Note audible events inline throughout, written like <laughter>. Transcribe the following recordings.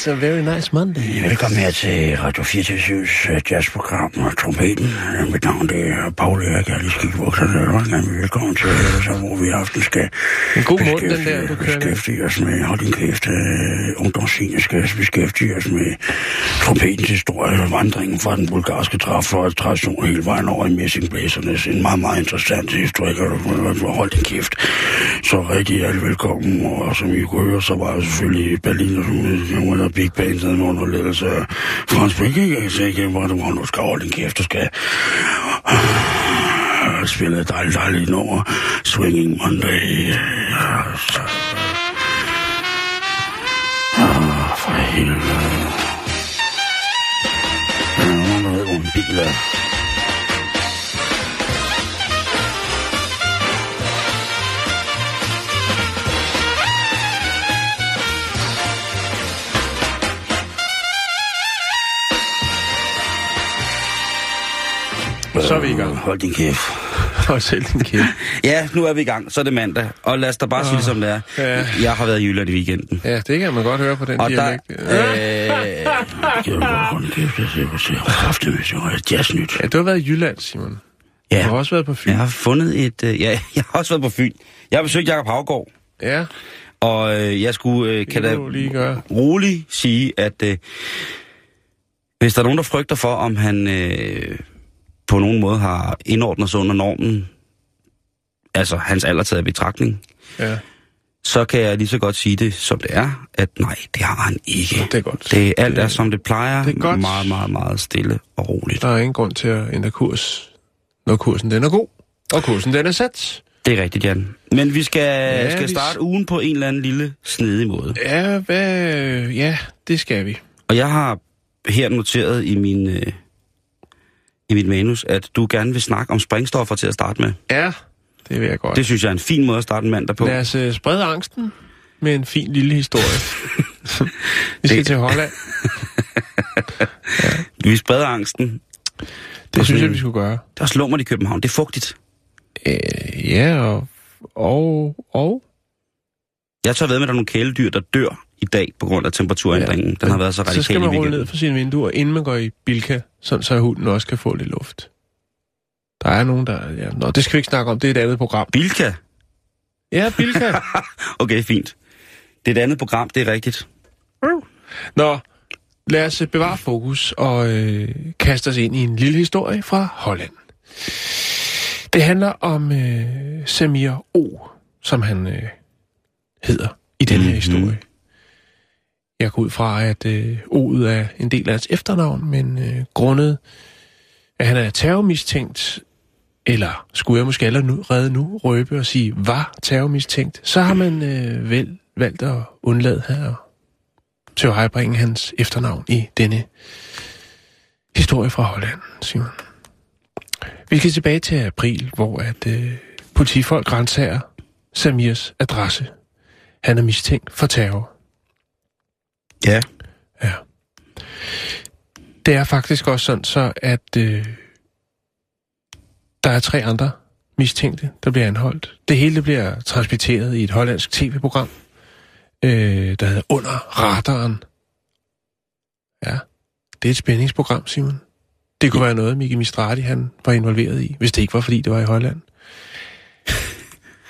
It's a very nice Monday. Velkommen her til Radio 24 jazzprogram og trompeten. Mit navn det er Paul Erik, jeg er lige skidt vokset der. Velkommen til, så, hvor vi i aften skal En god mund, den der, du beskæftige os med, hold din kæft, uh, ungdomsscene skal beskæftige os med trompetens historie, vandringen fra den bulgarske tradition hele vejen over i messingblæsernes. En meget, meget interessant historiker, hold din kæft. Så rigtig hjertelig velkommen, og som I kunne høre, så var jeg selvfølgelig i Berlin, og som Big Band, der under ledelse af Frans Brikke, jeg sagde ikke, hvor du har nu skal holde din kæft, du skal spille et dejligt, dejligt nummer, Swinging Monday, ja, så, Åh, for helvede. Der er nogen, der ved, hvor en bil er. Så er vi i gang. Hold din kæft. <laughs> Og selv din kæft. Ja, nu er vi i gang. Så er det mandag. Og lad os da bare sige det, som det er. Ja. Jeg har været i Jylland i weekenden. Ja, det kan man godt høre på den Og der... dialekt. Øh, hold <laughs> kæft, jeg ser, jazznyt. Ja, du har været i Jylland, Simon. Du Ja, har også været på Fyn. jeg har fundet et... Øh, ja, <laughs> jeg har også været på Fyn. Jeg har besøgt Jakob Havgård. Ja, Og øh, jeg skulle, øh, kan da du roligt sige, at øh, hvis der er nogen, der frygter for, om han øh, på nogen måde har indordnet sig under normen, altså hans alder taget i betragtning, Ja, så kan jeg lige så godt sige det, som det er, at nej, det har han ikke. det er godt. Det, alt er, som det plejer. det er godt. Meget, meget, meget stille og roligt. Der er ingen grund til at ændre kurs, når kursen den er god. Og kursen den er sat. Det er rigtigt, Jan. Men vi skal, Ja, ja, skal vi- starte ugen på en eller anden lille snedig måde. Ja, hvad... Ja, det skal vi. Og jeg har her noteret i min, øh, i mit manus, at du gerne vil snakke om springstoffer til at starte med. Ja, det vil jeg godt. Det synes jeg er en fin måde at starte en mandag på. Lad os uh, sprede angsten med en fin lille historie. <laughs> vi skal Det- til Holland. <laughs> Vi spreder angsten. Det synes sådan jeg, vi skulle gøre. Det er også lummert i København. Det er fugtigt. Øh, ja, og, og, og Jeg tør ved med, at der er nogle kæledyr, der dør i dag på grund af temperaturændringen. Den har været så radikal Så skal man rulle ned for sine vinduer, inden man går i Bilka, sådan så hunden også kan få lidt luft. Der er nogen, der... Ja, nå, det skal vi ikke snakke om. Det er et andet program. Bilka. Ja, Bilka. <laughs> Okay, fint. Det er et andet program, det er rigtigt. Nå, lad os øh, bevare fokus og øh, kaste os ind i en lille historie fra Holland. Det handler om øh, Samir O, som han øh, hedder i den her Mhm. historie. Jeg går ud fra, at øh, O'et er en del af hans efternavn, men øh, grundet, at han er terrormistænkt, eller skulle jeg måske allerede nu røbe og sige, var terrormistænkt, så har man øh, vel valgt at undlade her til at bringe hans efternavn i denne historie fra Holland, Simon. Vi skal tilbage til april, hvor at øh, politifolk grænsager Samirs adresse. Han er mistænkt for terror. Ja. Ja. Det er faktisk også sådan så, at øh, der er tre andre mistænkte, der bliver anholdt. Det hele bliver transmitteret i et hollandsk tv-program, øh, der hedder Under Radaren. Ja, det er et spændingsprogram, Simon. Det kunne være noget, Miki Mistrati han var involveret i, hvis det ikke var, fordi det var i Holland.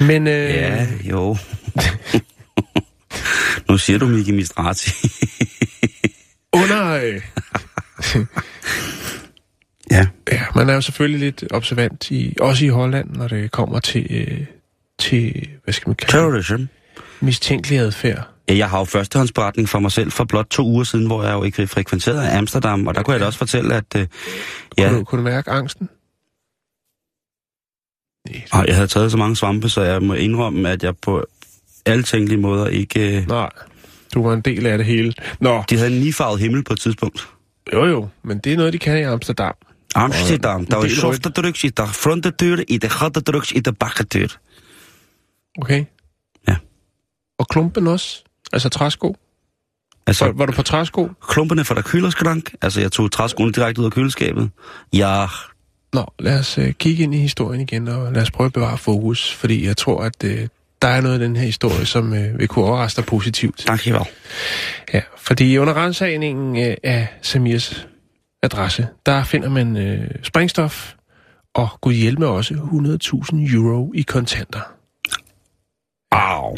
<laughs> Men øh, Ja, jo. <laughs> nu siger du Miki Mistrati. <laughs> under... Øh, <laughs> ja. Ja, man er jo selvfølgelig lidt observant, i, også i Holland, når det kommer til, øh, til hvad skal man kalde Terrorism. mistænkelig adfærd. Ja, jeg har jo førstehåndsberetning for mig selv for blot to uger siden, hvor jeg jo ikke frekventerede Amsterdam, og der kunne jeg da også fortælle, at øh, Ja. Kunne, du, kunne du mærke angsten? Og jeg havde taget så mange svampe, så jeg må indrømme, at jeg på alle tænkelige måder ikke... øh, Nej, du var en del af det hele. Nå, De havde en nifarvet himmel på et tidspunkt. jo jo, men det er noget, de kan i Amsterdam. Amsterdam, der var del softe drugs i de frontedeur, i de gatte drugs, i de bakkedeur. Okay? Ja. Og klumpen også? Altså træsko? Var, Altså, var du på træsko? klumperne fra der kølerskrank, altså jeg tog træskoene direkte ud af køleskabet. Ja, Nå, lad os uh, kigge ind i historien igen, og lad os prøve at bevare fokus, fordi jeg tror, at uh, der er noget i den her historie, som uh, vil kunne overraske dig positivt. tak vel. Ja, fordi under rensagningen uh, af Samirs adresse, der finder man uh, sprængstof, og gud hjælpe med også 100.000 euro i kontanter. Au.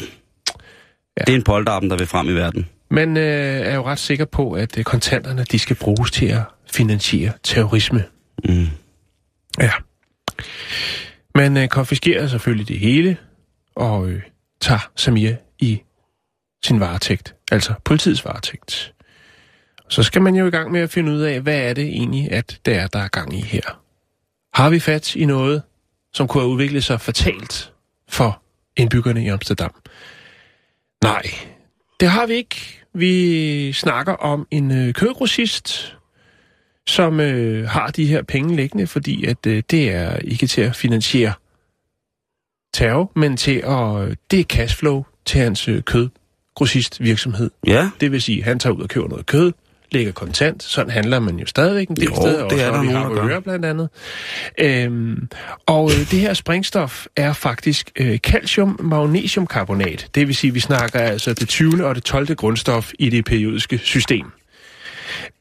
Ja. Det er en polterappen, der vil frem i verden. Man øh, er jo ret sikker på, at øh, kontanterne de skal bruges til at finansiere terrorisme. Mm. Ja. Man øh, konfiskerer selvfølgelig det hele, og øh, tager Samir i sin varetægt, altså politiets varetægt. Så skal man jo i gang med at finde ud af, hvad er det egentlig, at det er, der er gang i her. Har vi fat i noget, som kunne have udviklet sig fatalt for indbyggerne i Amsterdam? Nej, det har vi ikke. Vi snakker om en øh, kødgrossist, som øh, har de her penge liggende, fordi at øh, det er ikke til at finansiere terror, men til at øh, det er cashflow til hans øh, kødgrossist virksomhed. Ja, Det vil sige, at han tager ud og køber noget kød, lægger kontant. Sådan handler man jo stadigvæk en del Jo, steder. det er der vi har der gør. Røger blandt andet. Øhm, og øh, det her sprængstof er faktisk øh, calcium-magnesiumkarbonat. Det vil sige, at vi snakker altså det 20. og det 12. grundstof i det periodiske system.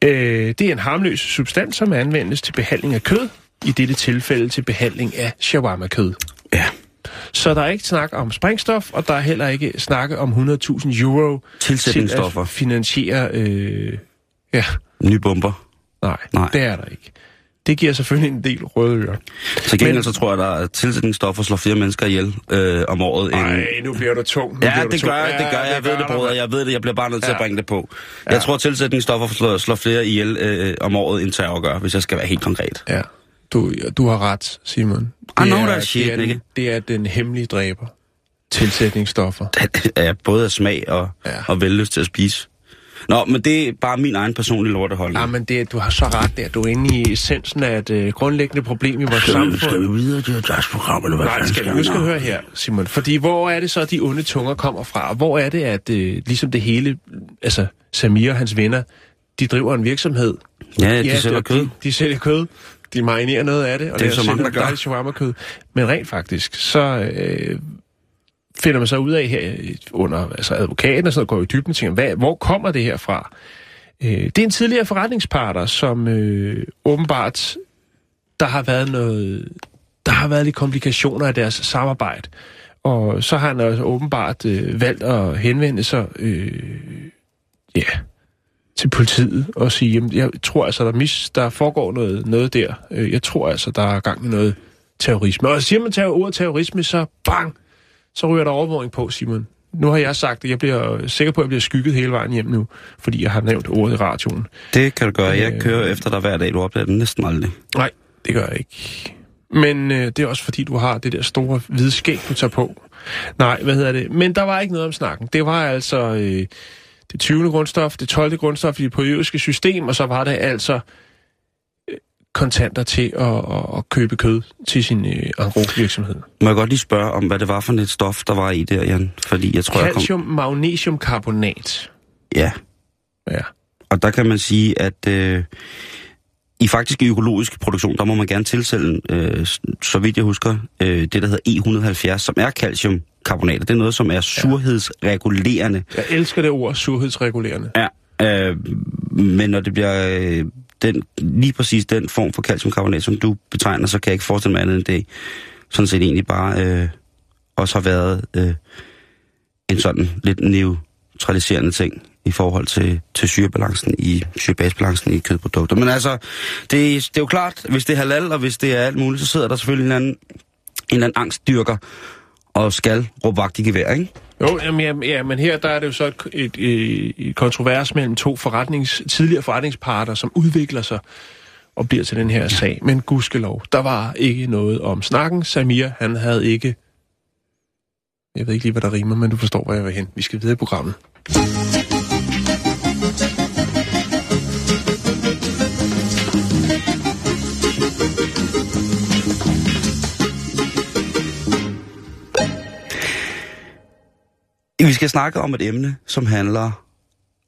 Øh, det er en harmløs substans, som anvendes til behandling af kød, i dette tilfælde til behandling af shawarma-kød. Ja. Så der er ikke snak om sprængstof, og der er heller ikke snak om 100.000 euro til at finansiere... Øh, ja, Nye bomber. nej, Nej. det er der ikke. Det giver selvfølgelig en del røde ører. Til gengæld Men- så tror jeg, der er tilsætningsstoffer slår flere mennesker ihjel øh, om året. Nej, nu bliver du tung. Nu Ja, bliver du det tung. gør jeg, det gør jeg. Jeg ved det, bror. Jeg ved det, jeg bliver bare nødt til Ja. at bringe det på. Jeg tror, tilsætningsstoffer slår, slår flere ihjel øh, om året, end terror gør, hvis jeg skal være helt konkret. Ja, du, du har ret, Simon. I know er, that shit, det, er den, det er den hemmelige dræber. Tilsætningsstoffer. <laughs> er både af smag og, Ja. ja. og vellyst til at spise. Nå, men det er bare min egen personlige lorteholdning. Ja, men det, du har så ret der. Du er inde i essensen af et øh, grundlæggende problem i vores samfund. videre til deres program, eller hvad Nej, skal vi nu skal høre her, Simon. Fordi hvor er det så, de onde tunger kommer fra? Hvor er det, at øh, ligesom det hele, altså Samir og hans venner, de driver en virksomhed. Ja, de sælger det- kød. De, de sælger kød. De marinerer noget af det, og Det er så mange, der gør. shawarma-kød. Men rent faktisk, så øh, finder man så ud af her under altså advokaten og sådan noget, går i dybden og tænker, hvad, hvor kommer det her fra? Øh, det er en tidligere forretningspartner, som øh, åbenbart, der har været noget, der har været lidt komplikationer i deres samarbejde. Og så har han altså åbenbart øh, valgt at henvende sig øh, ja, til politiet og sige, jamen, jeg tror altså, der, mis, der foregår noget, noget der. Øh, Jeg tror altså, der er gang i noget terrorisme. Og siger man terror, ordet terrorisme, så bang, så ryger der overvågning på, Simon. Nu har jeg sagt, at jeg bliver sikker på, at jeg bliver skygget hele vejen hjem nu, fordi jeg har nævnt ordet i radioen. Det kan du gøre. Jeg Øh. kører efter dig hver dag. Du opdager det næsten aldrig. Nej, det gør jeg ikke. Men øh, det er også fordi, du har det der store hvide skæg, du tager på. Nej, hvad hedder det? Men der var ikke noget om snakken. Det var altså øh, det 20. grundstof, det 12. grundstof i det periodiske system, og så var det altså øh, kontanter til at, at, at købe kød til sin øh, engrosvirksomhed. Må jeg godt lige spørge om, hvad det var for et stof, der var i der, Jan? Fordi jeg tror, jeg kom... Calcium-magnesiumkarbonat. Ja, Ja. og der kan man sige, at øh, i faktisk i økologisk produktion, der må man gerne tilsætte, øh, så vidt jeg husker, øh, det der hedder E170, som er calciumkarbonat. Det er noget, som er surhedsregulerende. Jeg elsker det ord, surhedsregulerende. Ja. Øh, men når det bliver øh, den, lige præcis den form for calciumkarbonat, som du betegner, så kan jeg ikke forestille mig andet end det sådan set egentlig bare øh, også har været øh, en sådan lidt neutraliserende ting i forhold til, til syrebalancen i syrebasebalancen i kødprodukter. Men altså, det, det er jo klart, hvis det er halal, og hvis det er alt muligt, så sidder der selvfølgelig en anden, en eller anden angstdyrker og skal råbe vagt i gevær, ikke? Jo, jamen, ja, ja, men her der er det jo så et, et, et, et kontrovers mellem to forretnings, tidligere forretningsparter, som udvikler sig og bliver til den her sag. Men gudskelov, der var ikke noget om snakken. Samir, han havde ikke... Jeg ved ikke lige, hvad der rimer, men du forstår, hvor jeg vil hen. Vi skal videre i programmet. Vi skal snakke om et emne, som handler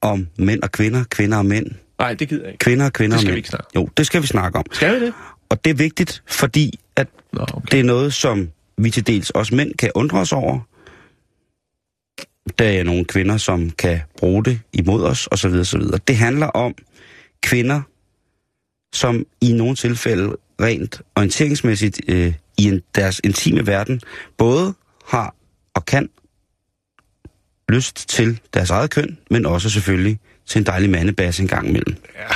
om mænd og kvinder, kvinder og mænd, Nej, det gider jeg ikke. kvinder og kvinder Det skal og vi mænd. ikke snakke Jo, det skal vi snakke om. Skal vi det? Og det er vigtigt, fordi at Nå, okay. det er noget, som vi til dels også mænd kan undre os over. Der er nogle kvinder, som kan bruge det imod os, osv. osv. Det handler om kvinder, som i nogle tilfælde rent orienteringsmæssigt øh, i en, deres intime verden både har og kan lyst til deres eget køn, men også selvfølgelig til en dejlig mandebasse en gang imellem. Ja.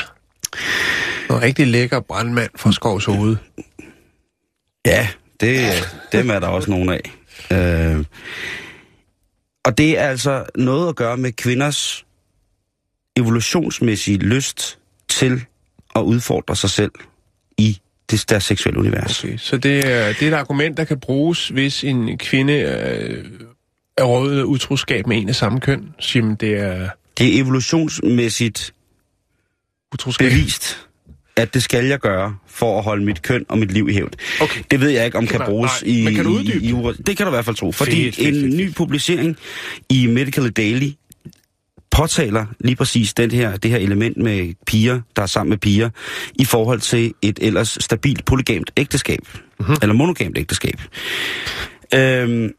En rigtig lækker brandmand fra Skovs Hoved. Ja, det, dem er der også nogle af. Øh, og det er altså noget at gøre med kvinders evolutionsmæssige lyst til at udfordre sig selv i det, deres seksuelle univers. Okay, så det er, det er et argument, der kan bruges, hvis en kvinde øh, er rådet utroskab med en af samme køn. Jamen, det er Det er evolutionsmæssigt utroskab. bevist, at det skal jeg gøre for at holde mit køn og mit liv i hævd. Okay. Det ved jeg ikke, om kan Nej, bruges nej, i... men kan du uddybe i, i, det kan du i hvert fald tro. Fordi Fedt, fedt, en fedt, ny publicering i Medical Daily påtaler lige præcis den her, det her element med piger, der er sammen med piger, i forhold til et ellers stabilt polygamt ægteskab. Mhm. Mm-hmm. Eller monogamt ægteskab. Øhm,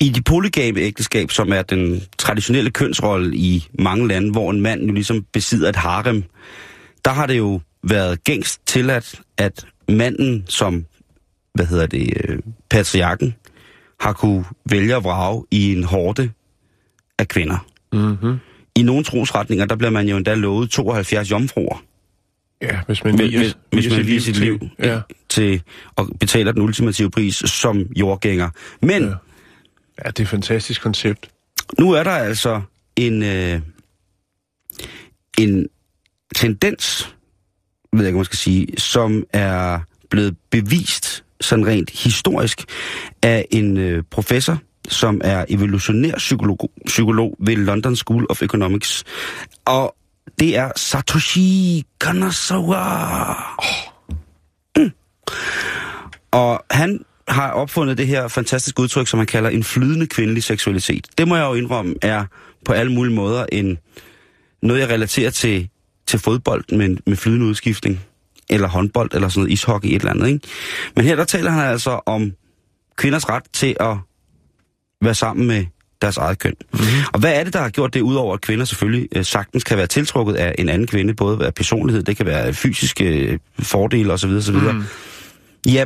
I de polygame ægteskab, som er den traditionelle kønsrolle i mange lande, hvor en mand jo ligesom besidder et harem, der har det jo været gængst tilladt, at manden som, hvad hedder det, øh, patriarken, har kunne vælge at vrage i en hårde af kvinder. Mm-hmm. I nogle trosretninger, der bliver man jo endda lovet 72 jomfruer Ja, hvis man viger, hvis- hvis man viger sit til- liv. Ja. til og betaler den ultimative pris som jordgænger. Men Ja. Ja. det er et fantastisk koncept. nu er der altså en, øh, en tendens, ved jeg ikke, man skal sige, som er blevet bevist sådan rent historisk af en øh, professor, som er evolutionær psykolog, psykolog ved London School of Economics. Og det er Satoshi Kanazawa. Mm. Og han har opfundet det her fantastiske udtryk, som han kalder en flydende kvindelig seksualitet. Det må jeg jo indrømme er på alle mulige måder en, noget, jeg relaterer til, til fodbold med, med flydende udskiftning. Eller håndbold, eller sådan noget ishockey, et eller andet. Ikke? Men her der taler han altså om kvinders ret til at være sammen med deres eget køn. Mm-hmm. Og hvad er det, der har gjort det, udover at kvinder selvfølgelig øh, sagtens kan være tiltrukket af en anden kvinde, både af personlighed, det kan være fysiske øh, fordele osv. osv. Mm. Ja,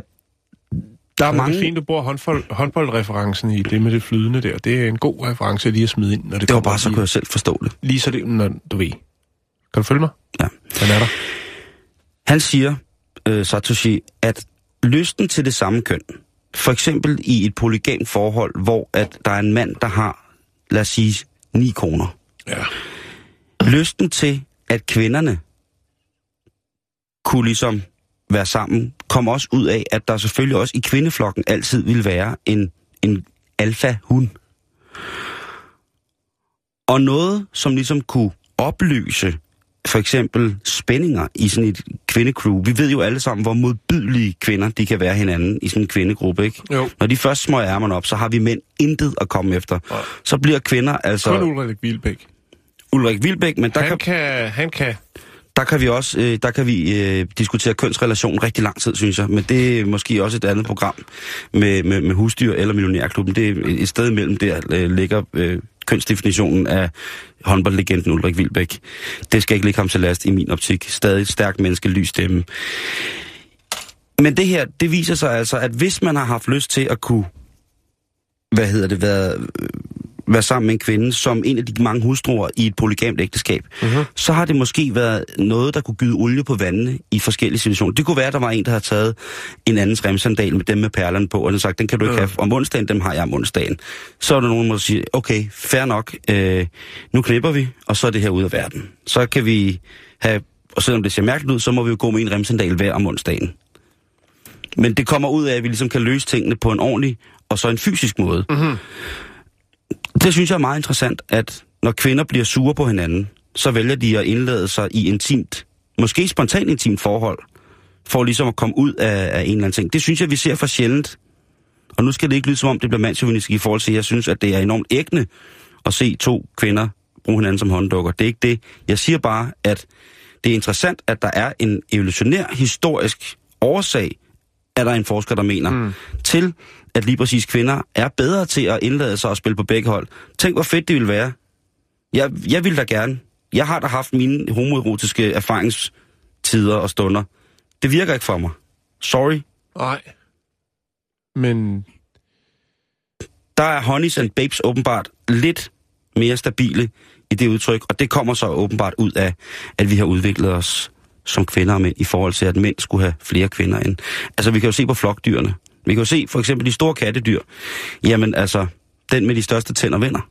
der er Det er mange... fint, du bruger håndbold, håndboldreferencen i det med det flydende der. Det er en god reference lige at smide ind, når det, Det var bare, så lige, kunne jeg selv forstå det. lige så det, når du ved. Kan du følge mig? Ja. Den er der. Han siger, øh, Satoshi, at lysten til det samme køn, for eksempel i et polygamt forhold, hvor at der er en mand, der har, lad os sige, ni koner. Ja. Lysten til, at kvinderne kunne ligesom være sammen, kom også ud af, at der selvfølgelig også i kvindeflokken altid ville være en, en alfa-hund. Og noget, som ligesom kunne opløse for eksempel spændinger i sådan et kvindecrew. Vi ved jo alle sammen, hvor modbydelige kvinder de kan være hinanden i sådan en kvindegruppe, ikke? Jo. Når de først smøger ærmerne op, så har vi mænd intet at komme efter. Nej. Så bliver kvinder altså... Kun Ulrik Vilbæk. Ulrik Vilbæk, men der Han kan, kan, han kan der kan vi også øh, der kan vi øh, diskutere kønsrelation rigtig lang tid, synes jeg. Men det er måske også et andet program med, med, med husdyr eller millionærklubben. Det er et sted imellem der øh, ligger øh, kønsdefinitionen af håndboldlegenden Ulrik Vilbæk. Det skal ikke ligge ham til last i min optik. Stadig stærk stærkt menneske, lys stemme. Men det her, det viser sig altså, at hvis man har haft lyst til at kunne, hvad hedder det, være, være sammen med en kvinde, som en af de mange hustruer i et polygamt ægteskab, uh-huh. så har det måske været noget, der kunne gyde olie på vandene i forskellige situationer. Det kunne være, at der var en, der havde taget en andens remsandal med dem med perlerne på, og den sagt, den kan du ikke Ja. have om onsdagen, dem har jeg om onsdagen. Så er der nogen, der siger, okay, fair nok, øh, nu knipper vi, og så er det her ud af verden. Så kan vi have og selvom det ser mærkeligt ud, så må vi jo gå med en remsendal hver om onsdagen. Men det kommer ud af, at vi ligesom kan løse tingene på en ordentlig og så en fysisk måde. Mhm. Det synes jeg er meget interessant, at når kvinder bliver sure på hinanden, så vælger de at indlade sig i intimt, måske spontant intimt forhold, for ligesom at komme ud af, af en eller anden ting. Det synes jeg, vi ser for sjældent. Og nu skal det ikke lyde som om, det bliver mandsjovinistisk i forhold til, at jeg synes, at det er enormt ægne at se to kvinder bruge hinanden som hånddukker. Det er ikke det. Jeg siger bare, at det er interessant, at der er en evolutionær historisk årsag, er der en forsker, der mener, mm. til at lige præcis kvinder er bedre til at indlade sig og spille på begge hold. Tænk, hvor fedt det ville være. Jeg, jeg vil da gerne. Jeg har da haft mine homoerotiske erfaringstider og stunder. Det virker ikke for mig. Sorry. Nej. Men Der er Honeys and Babes åbenbart lidt mere stabile i det udtryk, og det kommer så åbenbart ud af, at vi har udviklet os som kvinder og mænd, i forhold til, at mænd skulle have flere kvinder end. Altså, vi kan jo se på flokdyrene. Vi kan jo se for eksempel de store kattedyr. Jamen, altså, den med de største tænder vinder.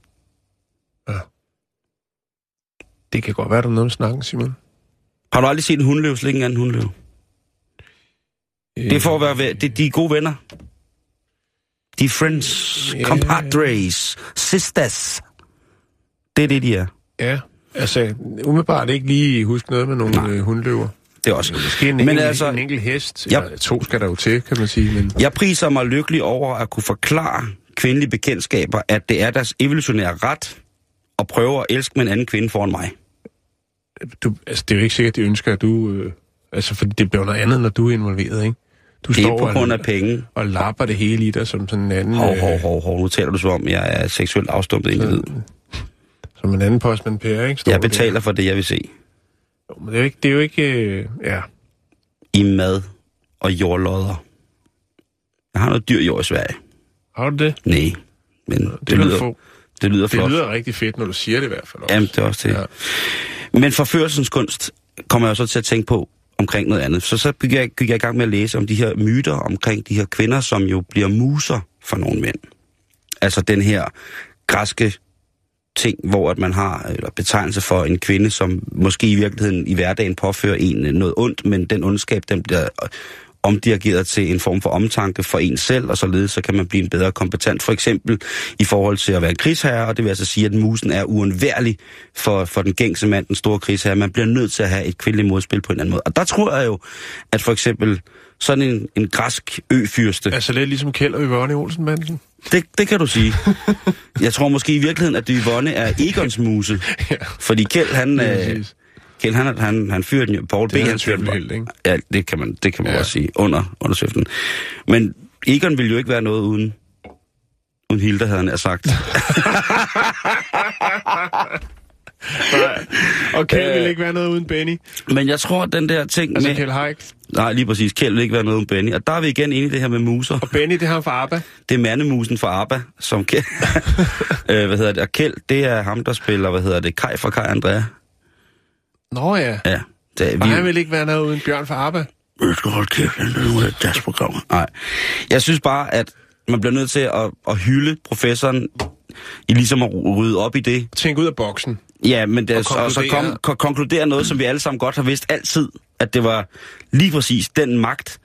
det kan godt være, der er noget med snakken, Simon. Har du aldrig set en hundløv slikke en anden hundløv? Det er for at være, det, de er gode venner. De er friends, Ja. compadres, sisters. Det er det, de er. Ja, altså umiddelbart ikke lige huske noget med nogle øh, hundløver. Det er også. Måske en, Men enkelt, altså- en enkelt hest. Ja. Ja. to skal der jo til, kan man sige. Men Jeg priser mig lykkelig over at kunne forklare kvindelige bekendtskaber, at det er deres evolutionære ret at prøve at elske med en anden kvinde foran mig. du, altså, det er jo ikke sikkert, de ønsker, at du... Øh, altså, fordi det bliver noget andet, når du er involveret, ikke? Du Det er på grund af penge. og lapper det hele i dig som sådan en anden... Hov, hov, hov, hov. Nu taler du som om, jeg er seksuelt afstumpet individ. Øh, som en anden postmand Per, ikke? Står Jeg der. betaler for det, jeg vil se. Jo, men det er jo ikke... Det er jo ikke øh, ja. I mad og jordlodder. Jeg har noget dyr jord i Sverige. Har du det? Nej, men det, Det, det, lyder, få. det lyder Det flot. lyder rigtig fedt, når du siger det i hvert fald også. Jamen, det er også det. Ja. Men forførelsens kunst kommer jeg så til at tænke på omkring noget andet. Så så gik jeg, gik jeg i gang med at læse om de her myter omkring de her kvinder, som jo bliver muser for nogle mænd. Altså den her græske ting, hvor at man har eller betegnelse for en kvinde, som måske i virkeligheden i hverdagen påfører en noget ondt, men den ondskab, den bliver omdirigeret til en form for omtanke for en selv, og således så kan man blive en bedre kompetent. For eksempel i forhold til at være en krigsherre, og det vil altså sige, at musen er uundværlig for, for den gængse mand, den store krigsherre. Man bliver nødt til at have et kvindeligt modspil på en eller anden måde. Og der tror jeg jo, at for eksempel sådan en, en græsk øfyrste, Altså lidt ligesom Kjeld og Yvonne Olsen-manden? Det, det kan du sige. Jeg tror måske i virkeligheden, at Yvonne er Egons muse. Ja. Fordi Kjeld, han, øh. Kjeld, han, han, han fyrer den jo. Paul B. Er han fyrer den held, ikke? Ja, det kan man, det kan man Ja. også sige. Under, under søften. Men Egon ville jo ikke være noget uden, uden Hilda, havde han nær sagt. <laughs> Nej. Og Kjeld vil ikke være noget uden Benny. Men jeg tror, at den der ting Altså med... Kjeld Haik. Nej, lige præcis. Kjeld vil ikke være noget uden Benny. Og der er vi igen inde i det her med muser. Og Benny, det har han fra ABBA. Det er mandemusen fra ABBA, som Kjeld... <laughs> øh, hvad hedder det? Og Kjeld, det er ham, der spiller, hvad hedder det? Kai fra Kai Andrea. Nå ja. Ja. Det, Og han vil ikke være noget uden Bjørn fra ABBA. Jeg skal holde kæft, det er nogle af deres programmer. Nej. Jeg synes bare, at man bliver nødt til at, at hylde professoren i ligesom at rydde op i det. Tænk ud af boksen. Ja, men det, Og og, og så kom, konkludere- ko- konkludere noget, som vi alle sammen godt har vidst altid, at det var lige præcis den magt,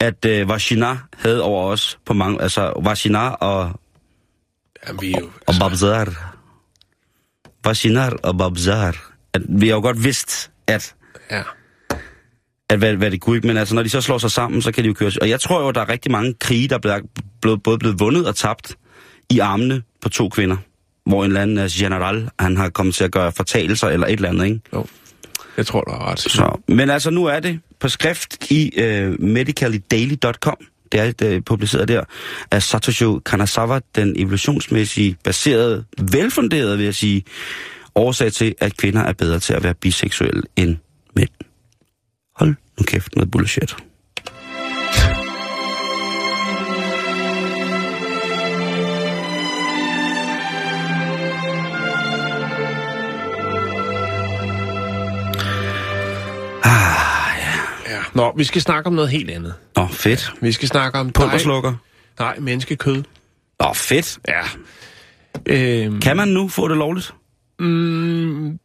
at uh, Vashina havde over os på mange, altså Vashina og, Jamen, vi jo... og Babzar. Vashina og Babzar. At vi har jo godt vidst, at Ja. at hvad, hvad det kunne ikke, men altså når de så slår sig sammen, så kan de jo køre. Og jeg tror jo, at der er rigtig mange krige, der er blevet, både blevet vundet og tabt i armene på to kvinder. Hvor en eller anden uh, general, han har kommet til at gøre fortalelser eller et eller andet, ikke? Jo. Jeg tror, du har ret. Så, men altså nu er det på skrift i uh, medicallydaily.com. Det er uh, publiceret der af Satoshi Kanazawa, den evolutionsmæssige, baserede, velfunderede, vil jeg sige, årsag til, at kvinder er bedre til at være biseksuelle end mænd. Hold nu kæft med bullshit. Ah, ja. Ja. Nå, vi skal snakke om noget helt andet. Nå, fedt. Vi skal snakke om... Pulverslukker. Nej, menneskekød. Nå, fedt. Ja. Øhm, Kan man nu få det lovligt? mm,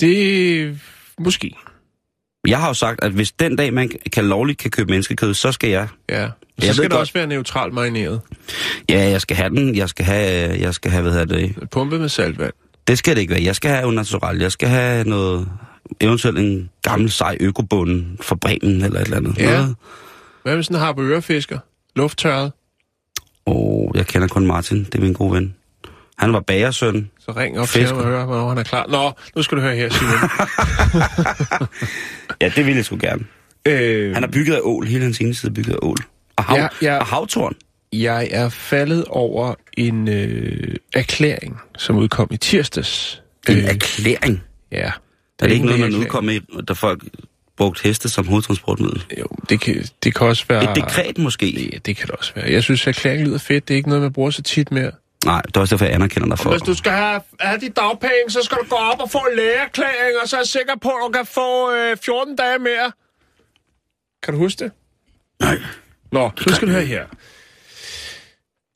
det... Måske. Jeg har jo sagt, at hvis den dag, man kan lovligt kan købe menneskekød, så skal jeg... Ja. Så Jeg skal det godt- også være neutralt marineret. Ja, jeg skal have den. Jeg skal have... Jeg skal have, hvad hedder det? Pumpet med saltvand. Det skal det ikke være. Jeg skal have natural. Jeg skal have noget... Eventuelt en gammel sej økobund fra Bremen eller et eller andet. Ja. Noget. Hvad med sådan en harpeørefisker? Lufttørret? Og jeg kender kun Martin. Det er min gode ven. Han var bagersøn. Så ring op Fisker. til ham og hør, hvornår han er klar. Nå, nu skal du høre her, Simon. <laughs> Ja, det vil jeg sgu gerne. øh, Han er bygget af ål. Hele hans indside er bygget af ål. Og, hav, Ja, ja. og havtorn. Jeg er faldet over en øh, erklæring, som udkom i tirsdags. En Øh, erklæring. ja. Er det ikke noget, man udkom med, da folk brugte heste som hovedtransportmiddel? Jo, det kan, det kan også være... Et dekret måske? Ja, det kan det også være. Jeg synes, erklæring lyder fedt. Det er ikke noget, man bruger så tit mere. Nej, det er også derfor, jeg anerkender dig for. Hvis du skal have, have de dagpenge, så skal du gå op og få en lægeerklæring, og så er jeg sikker på, at du kan få øh, 14 dage mere. Kan du huske det? Nej. Nå, så skal du høre her.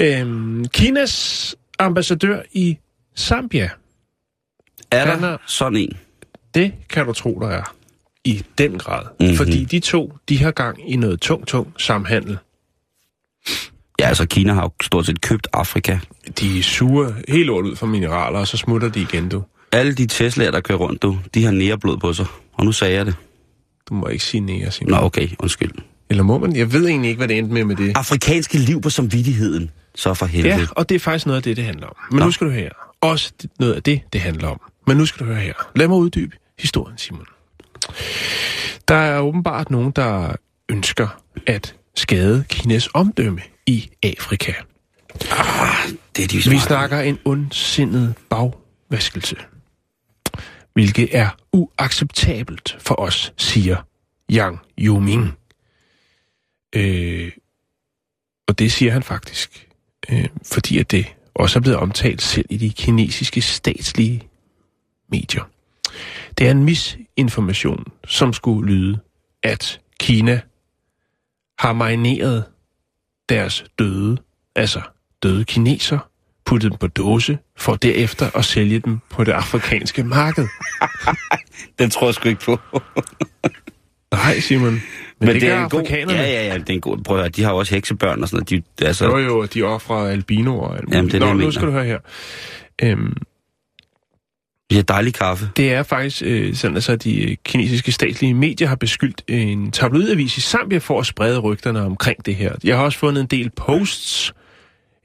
Øhm, Kinas ambassadør i Zambia, Er der er- sådan en? Det kan du tro, der er. I den grad. Mhm. Mm-hmm. Fordi de to, de har gang i noget tung, tung samhandel. Ja, altså Kina har jo stort set købt Afrika. De suger helt lort ud for mineraler, og så smutter de igen, du. Alle de Tesla'er, der kører rundt, du, de har næreblod på sig. Og nu sagde jeg det. Du må ikke sige nære, Simon. Nå, okay, undskyld. Eller må man? Jeg ved egentlig ikke, hvad det endte med med det. Afrikanske liv på samvittigheden. Så for helvede. Ja, og det er faktisk noget af det, det handler om. Men Nå. nu skal du høre her. Også noget af det, det handler om. Men nu skal du høre her. Lad mig uddybe historien, Simon. Der er åbenbart nogen, der ønsker at skade Kinas omdømme i Afrika. Det er de Vi snakker en ondsindet bagvaskelse, hvilket er uacceptabelt for os, siger Yang Yuming. Øh, og det siger han faktisk, øh, fordi at det også er blevet omtalt selv i de kinesiske statslige medier. Det er en misinformation, som skulle lyde, at Kina har marineret deres døde, altså døde kineser, puttet dem på dåse, for derefter at sælge dem på det afrikanske marked. <laughs> Den tror jeg sgu ikke på. <laughs> Nej, Simon. Men, Men det, det gør en god... Ja, ja, ja, det er en god... Prøv at høre, de har jo også heksebørn og sådan noget. De, altså, Jo, jo, de offrer albinoer og alt muligt. Jamen, det er Nå, nu skal du høre her. Øhm, har dejlig kaffe. det er faktisk øh, sådan, altså, at de øh, kinesiske statslige medier har beskyldt en tabloidavis i Zambia for at sprede rygterne omkring det her. Jeg har også fundet en del posts,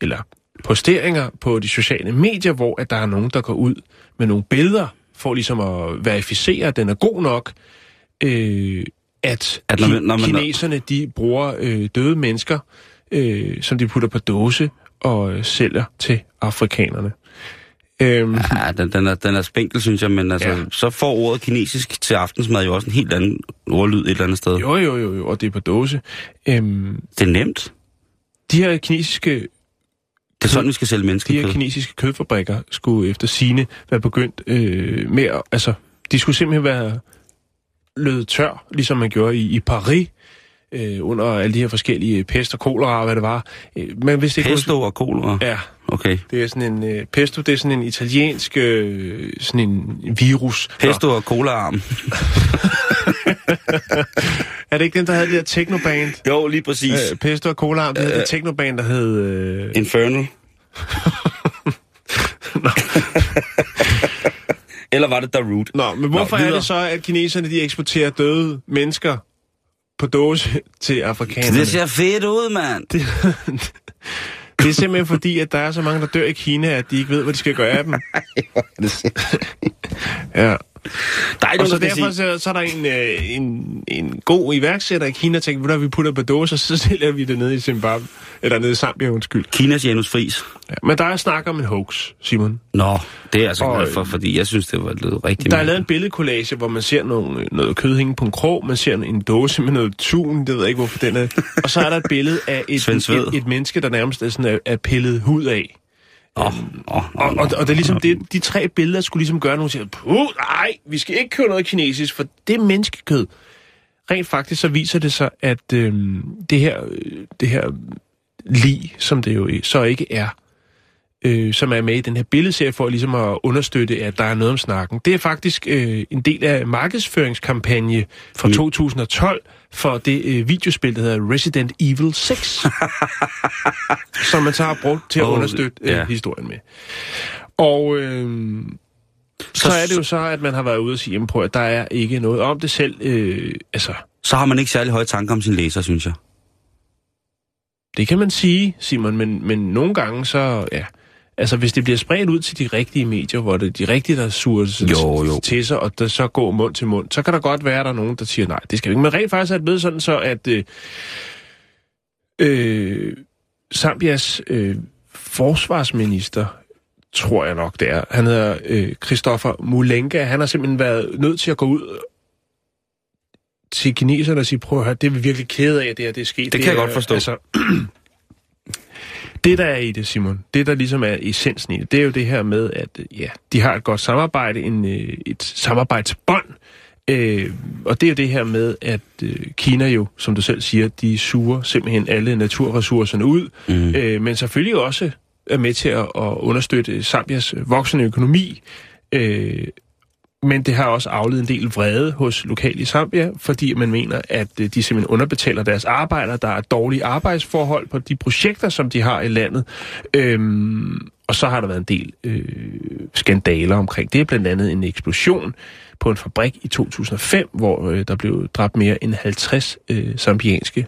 eller posteringer på de sociale medier, hvor at der er nogen, der går ud med nogle billeder, for ligesom at verificere, at den er god nok, øh, at, At når når man- kineserne de bruger øh, døde mennesker, øh, som de putter på dåse og øh, sælger til afrikanerne. Øhm, <laughs> Ja, den, den, er, den er spinkel, synes jeg, men altså, Ja. så får ordet kinesisk til aftensmad jo også en helt anden ordlyd et eller andet sted. jo, jo, jo, jo, og det er på dåse. Øhm, Det er nemt. de her kinesiske Det er sådan, vi skal sælge de her kinesiske kødfabrikker skulle efter sine være begyndt øh, med at, altså, de skulle simpelthen være løbet tør, ligesom man gjorde i, i Paris, øh, under alle de her forskellige pest og kolera, hvad det var. Øh, Men hvis det Pesto og kolera. Ja, Okay. det er sådan en, øh, pesto, det er sådan en italiensk, øh, sådan en virus. Pesto og colaarm. <laughs> Er det ikke den, der havde det der technoband? Jo, lige præcis. Øh, pesto og cola, det havde det technoband, der hed... Øh, Infernal. Eller var det Darude? Nå, men hvorfor Nå, er det så, at kineserne de eksporterer døde mennesker på dåse til afrikanerne? Det ser fedt ud, mand. det, <laughs> det er simpelthen fordi, at der er så mange, der dør i Kina, at de ikke ved, hvad de skal gøre af dem. <laughs> Ja. Der er ikke Og så derfor så, så er der en, øh, en, en god iværksætter i Kina, der tænker, "Ved du hvad, vi putter på dåser, <laughs> så sælger vi det ned i Zimbabwe. Eller ned i Zambia, undskyld. Kinas Janus Friis. Ja. Men der er snak om en hoax, Simon. Nå, det er jeg altså Og, glad for, fordi jeg synes, det var lidt rigtigt. Der er lavet en billedkollage, hvor man ser nogle, noget kød hænge på en krog, man ser en dåse med noget tun, det ved jeg ikke, hvorfor den er. Og så er der et billede af et, Sved. et, et menneske, der nærmest er, sådan, er, er pillet hud af. Åh, Og, og, og det er ligesom det, de tre billeder skulle ligesom gøre nogen siger, puh, nej, vi skal ikke købe noget kinesisk, for det er menneskekød. Rent faktisk så viser det sig, at øhm, det her, øh, det her lig, som det jo så ikke er, øh, som er med i den her billedserie for ligesom at understøtte, at der er noget om snakken. Det er faktisk øh, en del af markedsføringskampagne fra Mm. 2012 for det øh, videospil, der hedder Resident Evil 6, <laughs> som man så har brugt til at understøtte øh, ja. historien med. Og øh, så, så er det jo så, at man har været ude og sige, prøv, at der er ikke noget om det selv. Øh, altså, Så har man ikke særlig høje tanker om sin læser, synes jeg. Det kan man sige, Simon, men, men nogle gange så, ja, altså hvis det bliver spredt ud til de rigtige medier, hvor det er de rigtige, der suger sig Jo, jo. til sig, og der så går mund til mund, så kan der godt være, at der er nogen, der siger, nej, det skal vi ikke. Men rent faktisk er det blevet sådan så, at øh, øh, Zambias øh, forsvarsminister, tror jeg nok det er, han hedder øh, Christoffer Mulenga, han har simpelthen været nødt til at gå ud til kineserne og sige, prøv at høre, det er vi virkelig kede af, det her det er sket. Det kan jeg er, godt forstå. Altså, <clears throat> det, der er i det, Simon, det, der ligesom er essensen i det, det er jo det her med, at ja, de har et godt samarbejde, en, øh, et samarbejdsbånd, øh, og det er jo det her med, at øh, Kina jo, som du selv siger, de suger simpelthen alle naturressourcerne ud, Mm. øh, men selvfølgelig også er med til at, at understøtte Zambias voksende økonomi, øh, men det har også afledt en del vrede hos lokale i Zambia, fordi man mener, at øh, de simpelthen underbetaler deres arbejdere. Der er dårlige arbejdsforhold på de projekter, som de har i landet. Øhm, og så har der været en del øh, skandaler omkring. Det er blandt andet en eksplosion på en fabrik i 2005, hvor øh, der blev dræbt mere end 50 øh, zambianske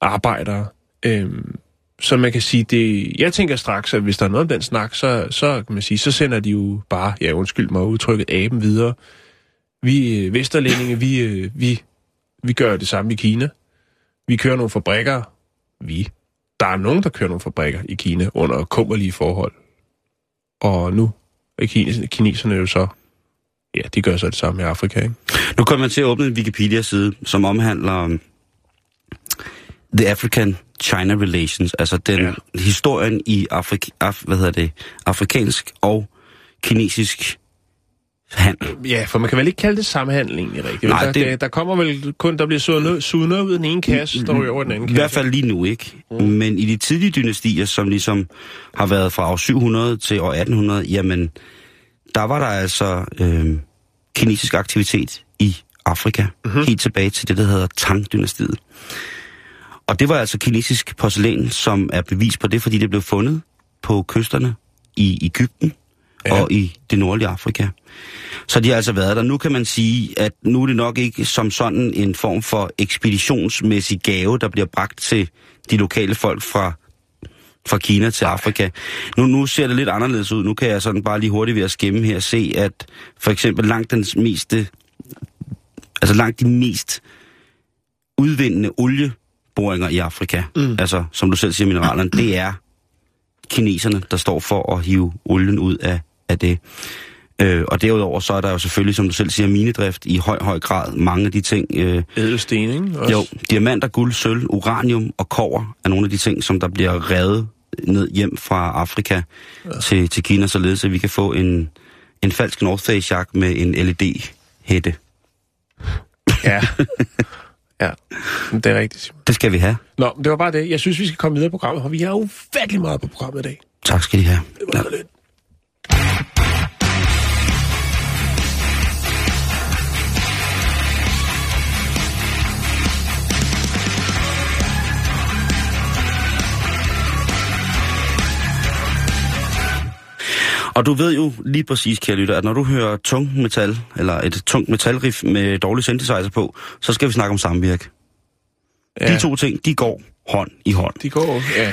arbejdere. Øhm, så man kan sige, det, jeg tænker straks, at hvis der er noget om den snak, så, så kan man sige, så sender de jo bare, ja undskyld mig udtrykket, aben videre. Vi øh, vesterlændinge, vi, øh, vi, vi gør det samme i Kina. Vi kører nogle fabrikker. Vi. Der er nogen, der kører nogle fabrikker i Kina under kummerlige forhold. Og nu er kineserne jo så, ja, de gør så det samme i Afrika, ikke? Nu kommer man til at åbne en Wikipedia-side, som omhandler um, The African China Relations, altså den Ja. historien i Afrik, af, hvad hedder det, afrikansk og kinesisk handel. Ja, for man kan vel ikke kalde det samhandel egentlig rigtigt. Nej, der, det- der, der kommer vel kun, der bliver suget noget, ud af den ene kasse, der ryger over i den anden I kasse. hvert fald lige nu ikke. Mm. Men i de tidlige dynastier, som ligesom har været fra år 700 til år 1800, jamen, der var der altså øh, kinesisk aktivitet i Afrika. Mm-hmm. Helt tilbage til det, der hedder Tang-dynastiet. Og det var altså kinesisk porcelæn, som er bevis på det, fordi det blev fundet på kysterne i Ægypten Ja. og i det nordlige Afrika. Så de har altså været der. Nu kan man sige, at nu er det nok ikke som sådan en form for ekspeditionsmæssig gave, der bliver bragt til de lokale folk fra, fra Kina til Afrika. Nu, nu ser det lidt anderledes ud. Nu kan jeg sådan bare lige hurtigt ved at skemme her se, at for eksempel langt den meste, altså langt de mest udvindende olieboringer i Afrika, mm. altså som du selv siger mineralerne, det er kineserne, der står for at hive olien ud af, af det. Øh, og derudover så er der jo selvfølgelig, som du selv siger, minedrift i høj, høj grad. Mange af de ting, øh, Ædelsten, ikke? Også. jo, diamanter, guld, sølv, uranium og kover er nogle af de ting, som der bliver revet ned hjem fra Afrika ja. til, til Kina, således at vi kan få en, en falsk North Face jakke med en LED-hætte. Ja. <laughs> ja, det er rigtigt. Det skal vi have. Nå, det var bare det. Jeg synes, vi skal komme videre på programmet, for vi har ufattelig meget på programmet i dag. Tak skal de have. Det var så lidt. Og du ved jo lige præcis, kære lytter, at når du hører tung metal, eller et tungt metalriff med dårlig synthesizer på, så skal vi snakke om samvirke. Ja. De to ting, de går hånd i hånd. De går, ja.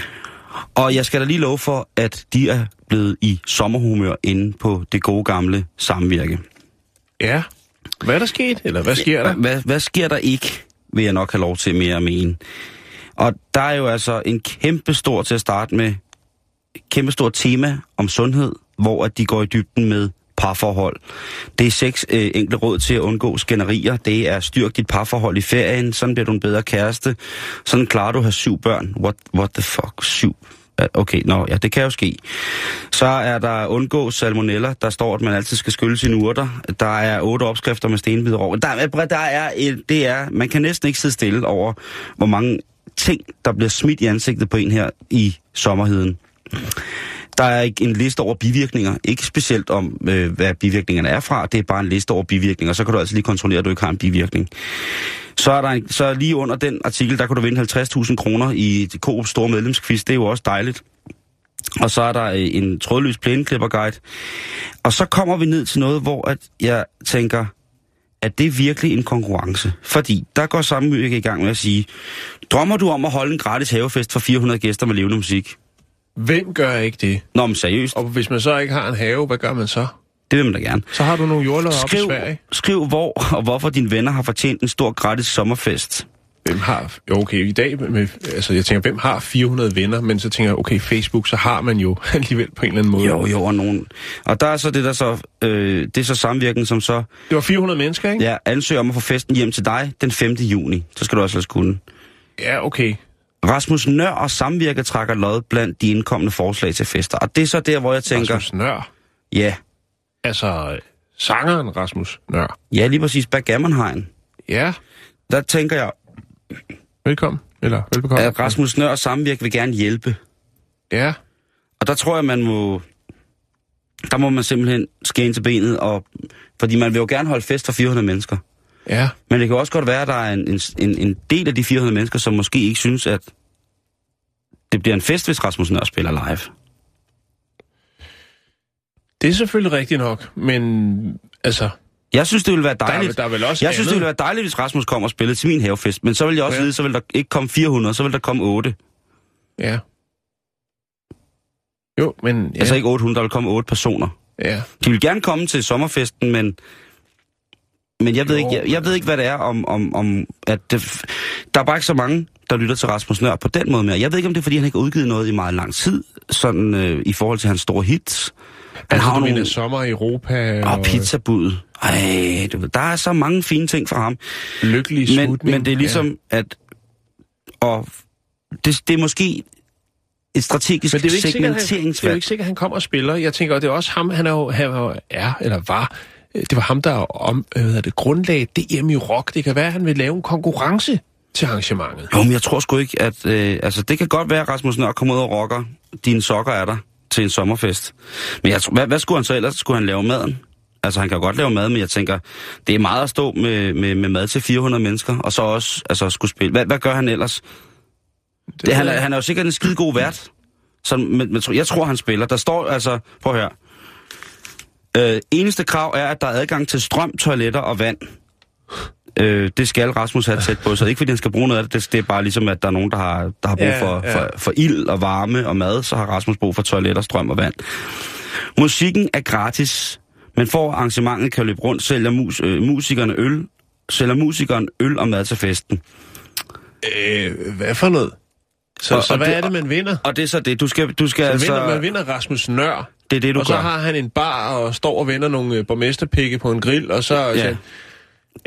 Og jeg skal da lige love for, at de er blevet i sommerhumør inde på det gode gamle samvirke. Ja. Hvad er der sket? Eller hvad sker der? Hvad, hvad sker der ikke, vil jeg nok have lov til mere at mene. Og der er jo altså en kæmpe stor til at starte med, kæmpe stor tema om sundhed, hvor at de går i dybden med parforhold. Det er seks øh, enkle råd til at undgå skænderier. Det er styrk dit parforhold i ferien, sådan bliver du en bedre kæreste. Sådan klarer du at have syv børn. What, what the fuck, syv? Okay, nå, ja, det kan jo ske. Så er der undgå salmonella. Der står, at man altid skal skylle sine urter. Der er otte opskrifter med stenbider over. Der, er- der er, et, det er, man kan næsten ikke sidde stille over, hvor mange ting, der bliver smidt i ansigtet på en her i sommerheden. Der er ikke en liste over bivirkninger. Ikke specielt om, øh, hvad bivirkningerne er fra. Det er bare en liste over bivirkninger. Så kan du altså lige kontrollere, at du ikke har en bivirkning. Så er der en, så lige under den artikel, der kan du vinde 50.000 kroner i Coop Store medlemskvist. Det er jo også dejligt. Og så er der øh, en trådløs plæneklipperguide. Og så kommer vi ned til noget, hvor at jeg tænker, at det er virkelig en konkurrence. Fordi der går samme i gang med at sige, drømmer du om at holde en gratis havefest for 400 gæster med levende musik? Hvem gør ikke det? Nå, men seriøst, Og hvis man så ikke har en have, hvad gør man så? det vil man da gerne. Så har du nogle jordløjer op i Sverige. skriv, hvor og hvorfor dine venner har fortjent en stor gratis sommerfest. Hvem har... Jo, okay, i dag... Med, altså, jeg tænker, hvem har 400 venner? Men så tænker jeg, okay, Facebook, så har man jo <laughs> alligevel på en eller anden måde. Jo, jo, og nogen. Og der er så det der så, øh, det er så samvirken, som så Det var 400 mennesker, ikke? ja, ansøger om at få festen hjem til dig den 5. juni. Så skal du også ellers kunne. Ja, okay. Rasmus Nør og Samvirke trækker lod blandt de indkommende forslag til fester. Og det er så der, hvor jeg tænker, Rasmus Nør. ja, Altså, sangeren Rasmus Nør. ja lige præcis, Backgammonhegn. Ja, Der tænker jeg, velkommen. Eller velbekomme. at Rasmus Nør og Samvirke vil gerne hjælpe. Ja, Og der tror jeg, man må... Der må man simpelthen skæne til benet, og, fordi man vil jo gerne holde fest for 400 mennesker. Ja. Men det kan også godt være, at der er en, en, en del af de 400 mennesker, som måske ikke synes, at det bliver en fest, hvis Rasmus Nør spiller live. Det er selvfølgelig rigtigt nok, men altså, Jeg synes, det ville være der er, dejligt. der er vel også jeg synes, det andet. ville være dejligt, hvis Rasmus kom og spillede til min havefest. Men så vil jeg også Ja. vide, så vil der ikke komme 400, så vil der komme 8. Ja. Jo, men... Ja, Ja. Altså ikke 800, der vil komme 8 personer. ja. De vil gerne komme til sommerfesten, men... Men jeg ved, ikke, jeg, jeg ved ikke, hvad det er om... om, om at det, der er bare ikke så mange, der lytter til Rasmus Nør på den måde mere. Jeg ved ikke, om det er, fordi han ikke har udgivet noget i meget lang tid, sådan øh, i forhold til hans store hits. Han Altså, har du nogle... sommer i Europa Og pizzabud. Ej, du ved, der er så mange fine ting fra ham. lykkelig Men, slutning. men det er ligesom, ja. at... Og det, det er måske et strategisk Men det er ikke sikkert, han, det er jo segmenteringsvalg. ikke sikkert, at han kommer og spiller. Jeg tænker, og det er også ham, han er jo, han er, jo- er eller var, det var ham, der om, øh, hvad hedder det, grundlagde DM i rock. Det kan være, at han vil lave en konkurrence til arrangementet. Jo, men jeg tror sgu ikke, at... Øh, altså, det kan godt være, at Rasmus Nør kommer ud og rocker. Dine sokker er der til en sommerfest. Men jeg tror, hvad, hvad skulle han så ellers? Skulle han lave maden? Altså, han kan jo godt lave mad, men jeg tænker, det er meget at stå med, med, med mad til 400 mennesker, og så også altså, skulle spille. Hvad, hvad gør han ellers? Det, det, han, er, han er jo sikkert en skide god vært. Så, men, men, jeg tror, han spiller. Der står altså... Prøv at høre. Øh, eneste krav er, at der er adgang til strøm, toiletter og vand. Øh, det skal Rasmus have tæt på, er ikke fordi han skal bruge noget af det. Det, er bare ligesom, at der er nogen, der har, der har brug Ja, for, ja. for, for ild og varme og mad, så har Rasmus brug for toiletter, strøm og vand. Musikken er gratis, men for arrangementet kan løbe rundt, sælger mus, øh, musikerne øl, sælger musikeren øl og mad til festen. Øh, hvad for noget? Så, Og- så og hvad det- er det, man vinder? Og det er så det, du skal, du skal Så altså... vinder, man vinder Rasmus Nør, Det er det, du og så gør. har han en bar og står og vender nogle øh, borgmesterpikke på en grill, og så... Ja.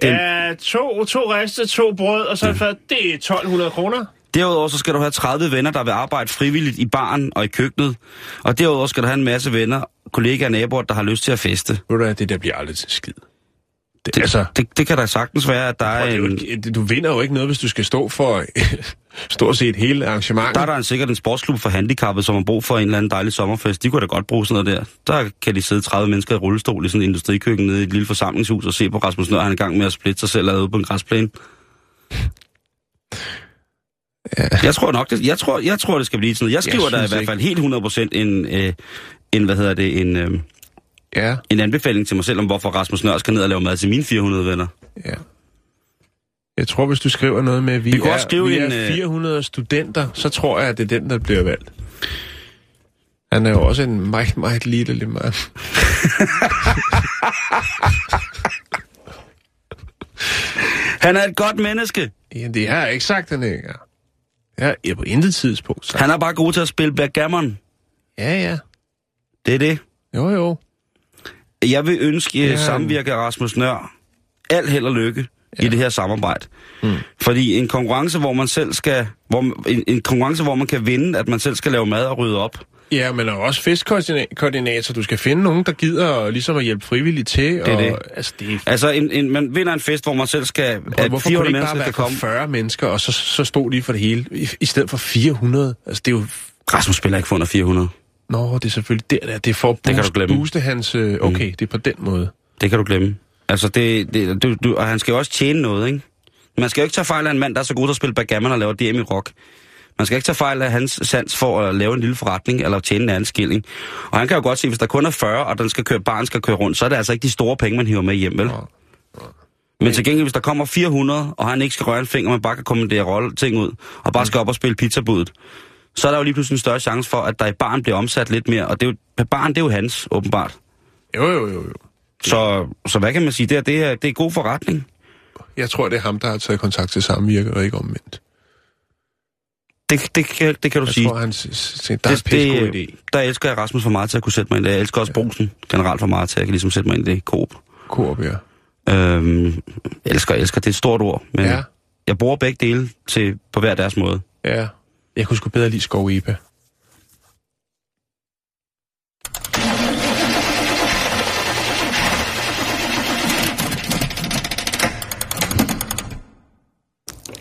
Ja. Ja, to, to riste, to brød, og så ja. det er 1200 kroner. Derudover så skal du have 30 venner, der vil arbejde frivilligt i baren og i køkkenet. Og derudover skal du have en masse venner, kollegaer og naboer, der har lyst til at feste. Ved du det der bliver aldrig til skid. Det, altså, det, det kan da sagtens være, at der og er jo, en... ikke- du vinder jo ikke noget, hvis du skal stå for <laughs> stort set hele arrangementet. Der er der en, sikkert en sportsklub for handicappede, som har brug for en eller anden dejlig sommerfest. De kunne da godt bruge sådan noget der. Der kan de sidde 30 mennesker i rullestol i sådan en industrikøkken nede i et lille forsamlingshus og se på Rasmus Nør, han er i gang med at splitte sig selv ude på en græsplæne. Ja. Jeg tror nok, det, jeg tror, jeg tror, det skal blive sådan noget. Jeg skriver der i synes hvert fald helt 100% en, øh, en, hvad hedder det, en, øh, Ja, en anbefaling til mig selv om, hvorfor Rasmus Nør skal ned og lave mad til mine 400 venner. ja. Jeg tror, hvis du skriver noget med, at vi, Vi er, skrive vi en, er øh, 400 studenter, så tror jeg, at det er den, der bliver valgt. Han er jo også en meget, meget lille mand. <laughs> Han er et godt menneske. Ja, det har jeg ikke sagt, han ikke er. Ja, jeg på intet tidspunkt sagt. Han er bare god til at spille backgammon. Ja, ja. Det er det. Jo, jo. Jeg vil ønske Ja. ja. samvirke Rasmus Nør alt held og lykke ja. i det her samarbejde. Mm. Fordi en konkurrence, hvor man selv skal... Hvor, en, en konkurrence, hvor man kan vinde, at man selv skal lave mad og rydde op. Ja, men er også festkoordinator. Du skal finde nogen, der gider ligesom at hjælpe frivilligt til. er og, det. Altså, det er Altså, en, en, man vinder en fest, hvor man selv skal... At Hvorfor 400 kunne det ikke bare være komme. 40 mennesker, og så, så stod de for det hele, i, i stedet for 400? Altså, det er jo... Rasmus spiller ikke for under 400. Nå, det er selvfølgelig der, der. det er for at kan booste, du glemme. booste hans... øh, Okay, det er på den måde. Det kan du glemme. Altså, det, det, du, du, og han skal jo også tjene noget, ikke? Man skal jo ikke tage fejl af en mand, der er så god til at spille backgammon og laver DM i rock. Man skal ikke tage fejl af hans sans for at lave en lille forretning eller tjene en anden skilling. Og han kan jo godt se, hvis der kun er 40, og den skal køre, barn skal køre rundt, så er det altså ikke de store penge, man hiver med hjem, vel? Men til gengæld, hvis der kommer 400, og han ikke skal røre en finger, man bare kan kommandere rolle ting ud, og bare skal op og spille pizzabuddet, så er der jo lige pludselig en større chance for, at der i barn bliver omsat lidt mere. Og det er jo, barn, det er jo hans, åbenbart. Jo, jo, jo, jo. Så, så hvad kan man sige? Det er, det er, det er god forretning. Jeg tror, det er ham, der har taget kontakt til samvirke, og ikke omvendt. Det, det, kan, det kan du Jeg sige. tror, han s- s- tænkte, der er det, en pissegod det, idé. der elsker jeg Rasmus for meget til at kunne sætte mig ind i det. Jeg elsker også Brosen generelt for meget til at jeg kan ligesom sætte mig ind i det. Coop. Coop, ja. Øhm, elsker, elsker. Det er et stort ord. Men Ja. jeg bruger begge dele til, på hver deres måde. Ja. Jeg kunne sgu bedre lide Skov.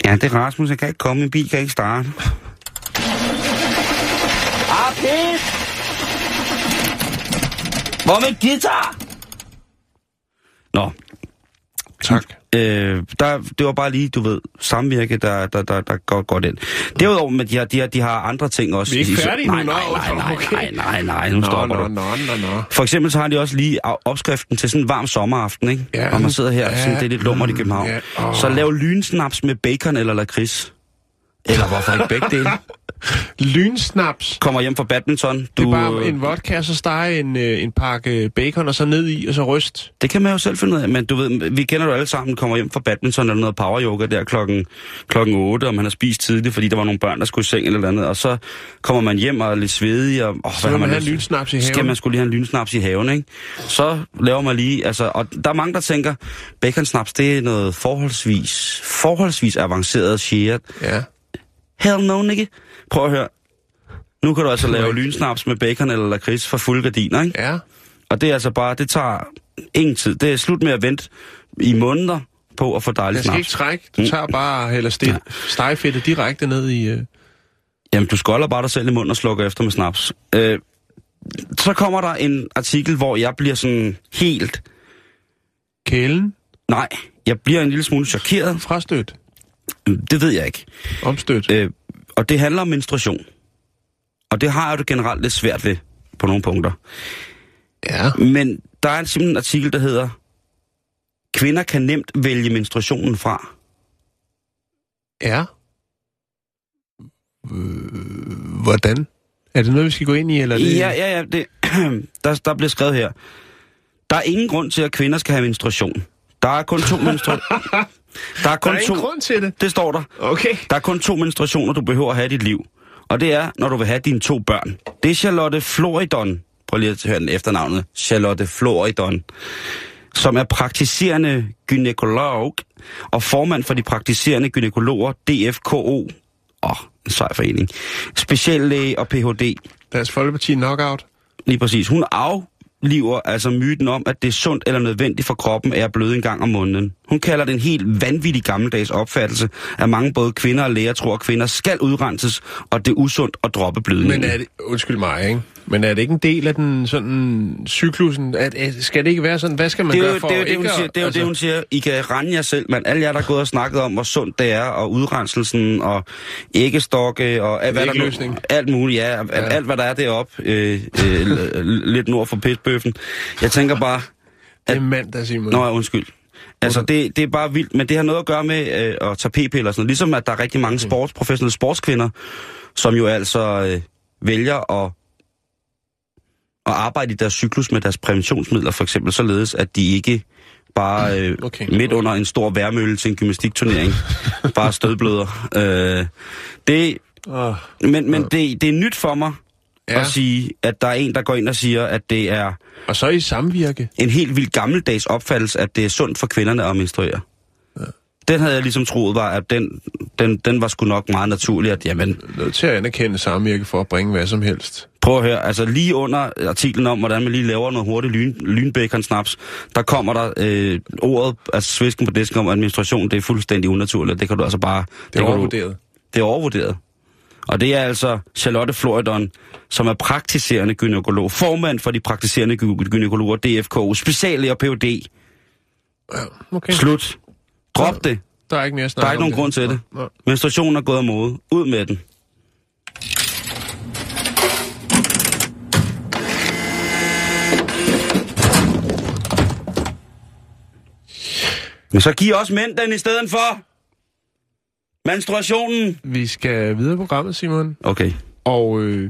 Ja, det er Rasmus. Jeg kan ikke komme. Min bil kan ikke starte. Ah, pis! Hvor er min guitar? Nå, Tak. Øh, der, det var bare lige, du ved, samvirke, der, der, der, der går godt ind. Derudover, men de har, de har, de har andre ting også. Vi er ikke færdige nej, nu, nej, nej, nej, nej, nej, nej, nu Nå, stopper nå, du. nå, nå, nå. For eksempel så har de også lige op- opskriften til sådan en varm sommeraften, ikke? Ja. Og man sidder her, Ja. sådan, det er lidt lummert i København. Ja. Så lav lynsnaps med bacon eller lakrids. Eller hvorfor ikke begge dele? Lynsnaps. Kommer hjem fra badminton. Det Du, er bare øh, en vodka, så stege en, øh, en pakke bacon, og så ned i, og så ryst. Det kan man jo selv finde ud af, men du ved, vi kender jo alle sammen, kommer hjem fra badminton eller noget power yoga der klokken, klokken 8, og man har spist tidligt, fordi der var nogle børn, der skulle i seng eller andet, og så kommer man hjem og er lidt svedig, og åh, Så vil man have en lyst- lynsnaps i Skal haven. man skulle lige have en lynsnaps i haven, ikke? Så laver man lige, altså, og der er mange, der tænker, baconsnaps, det er noget forholdsvis, forholdsvis avanceret shit. Ja. Hell no, Nicky. Prøv at høre. Nu kan du altså lave ikke. lynsnaps med bacon eller lakrids for fulde gardiner, ikke? Ja. Og det er altså bare, det tager ingen tid. Det er slut med at vente i måneder på at få dejlig Jeg skal ikke snaps. trække. Du tager bare eller stil, stegefedtet direkte ned i... Øh, Jamen, du skolder bare dig selv i munden og slukker efter med snaps. Øh, så kommer der en artikel, hvor jeg bliver sådan helt... kælen. Nej, jeg bliver en lille smule chokeret. Frastødt. Det ved jeg ikke. Omstødt. Øh, og det handler om menstruation. Og det har jeg jo det generelt lidt svært ved på nogle punkter. Ja. Men der er simpelthen en artikel, der hedder Kvinder kan nemt vælge menstruationen fra. Ja. Øh, hvordan? Er det noget, vi skal gå ind i, eller er det... Ja, ja, ja. Det, <clears throat> der, der bliver skrevet her. Der er ingen grund til, at kvinder skal have menstruation. Der er kun to menstruationer. <laughs> Der er Der kun er to... grund til det. Det står der. Okay. Der er kun to menstruationer, du behøver at have i dit liv. Og det er, når du vil have dine to børn. Det er Charlotte Floridon. Prøv lige at høre den efternavnet. Charlotte Floridon. Som er praktiserende gynekolog og formand for de praktiserende gynekologer DFKO. Åh, oh, en sej forening. Speciallæge og Ph.D. Dansk Folkeparti knockout. Lige præcis. Hun afliver altså myten om, at det er sundt eller nødvendigt for kroppen at bløde en gang om måneden. Hun kalder det en helt vanvittig gammeldags opfattelse, at mange både kvinder og læger tror, at kvinder skal udrenses, og det er usundt at droppe blødningen. Men er det... Undskyld mig, ikke? Men er det ikke en del af den sådan cyklusen? At, at, skal det ikke være sådan? Hvad skal man det gøre jo for det, er jo at det, ikke hun at- siger. Det er jo altså, det, hun siger. I kan rende jer selv, men alle jer, der er gået og snakket om, hvor sundt det er, og udrenselsen, og æggestokke, og alt, hvad der nu, alt muligt, ja, alt, alt, hvad der er deroppe, øh, øh, lidt nord for pitbøffen. Jeg tænker bare, Det er mandag, Simon. Nå, ja, undskyld. Altså, det, det er bare vildt, men det har noget at gøre med øh, at tage p-piller og sådan noget. Ligesom at der er rigtig mange sports, professionelle sportskvinder, som jo altså øh, vælger at, at arbejde i deres cyklus med deres præventionsmidler, for eksempel således, at de ikke bare øh, Okay. midt under en stor værmølle til en gymnastikturnering, <laughs> bare stødbløder. Øh, det, Oh, men men det, det er nyt for mig Ja. ja. at sige, at der er en, der går ind og siger, at det er og så i samvirke. en helt vildt gammeldags opfattelse, at det er sundt for kvinderne at menstruere. Ja. Den havde jeg ligesom troet var, at den, den, den var sgu nok meget naturlig, at jamen, Nødt til at anerkende samvirke for at bringe hvad som helst. Prøv at høre, altså lige under artiklen om, hvordan man lige laver noget hurtigt lyn, lynbacon-snaps, der kommer der øh, ordet, altså svisken på disken om, at administration, det er fuldstændig unaturligt. Det kan du altså bare... Det er kan overvurderet. Du, det er overvurderet. Og det er altså Charlotte Floridon, som er praktiserende gynekolog, formand for de praktiserende gy- gynekologer, DFK, speciallæger Ph.D. Okay. Slut. Drop det. Der er ikke mere at Der er ikke nogen grund til det. Nå. Menstruationen er gået af mode. Ud med den. Men så giv os mænd den i stedet for. Menstruationen. Vi skal videre i programmet, Simon. Okay. Og øh,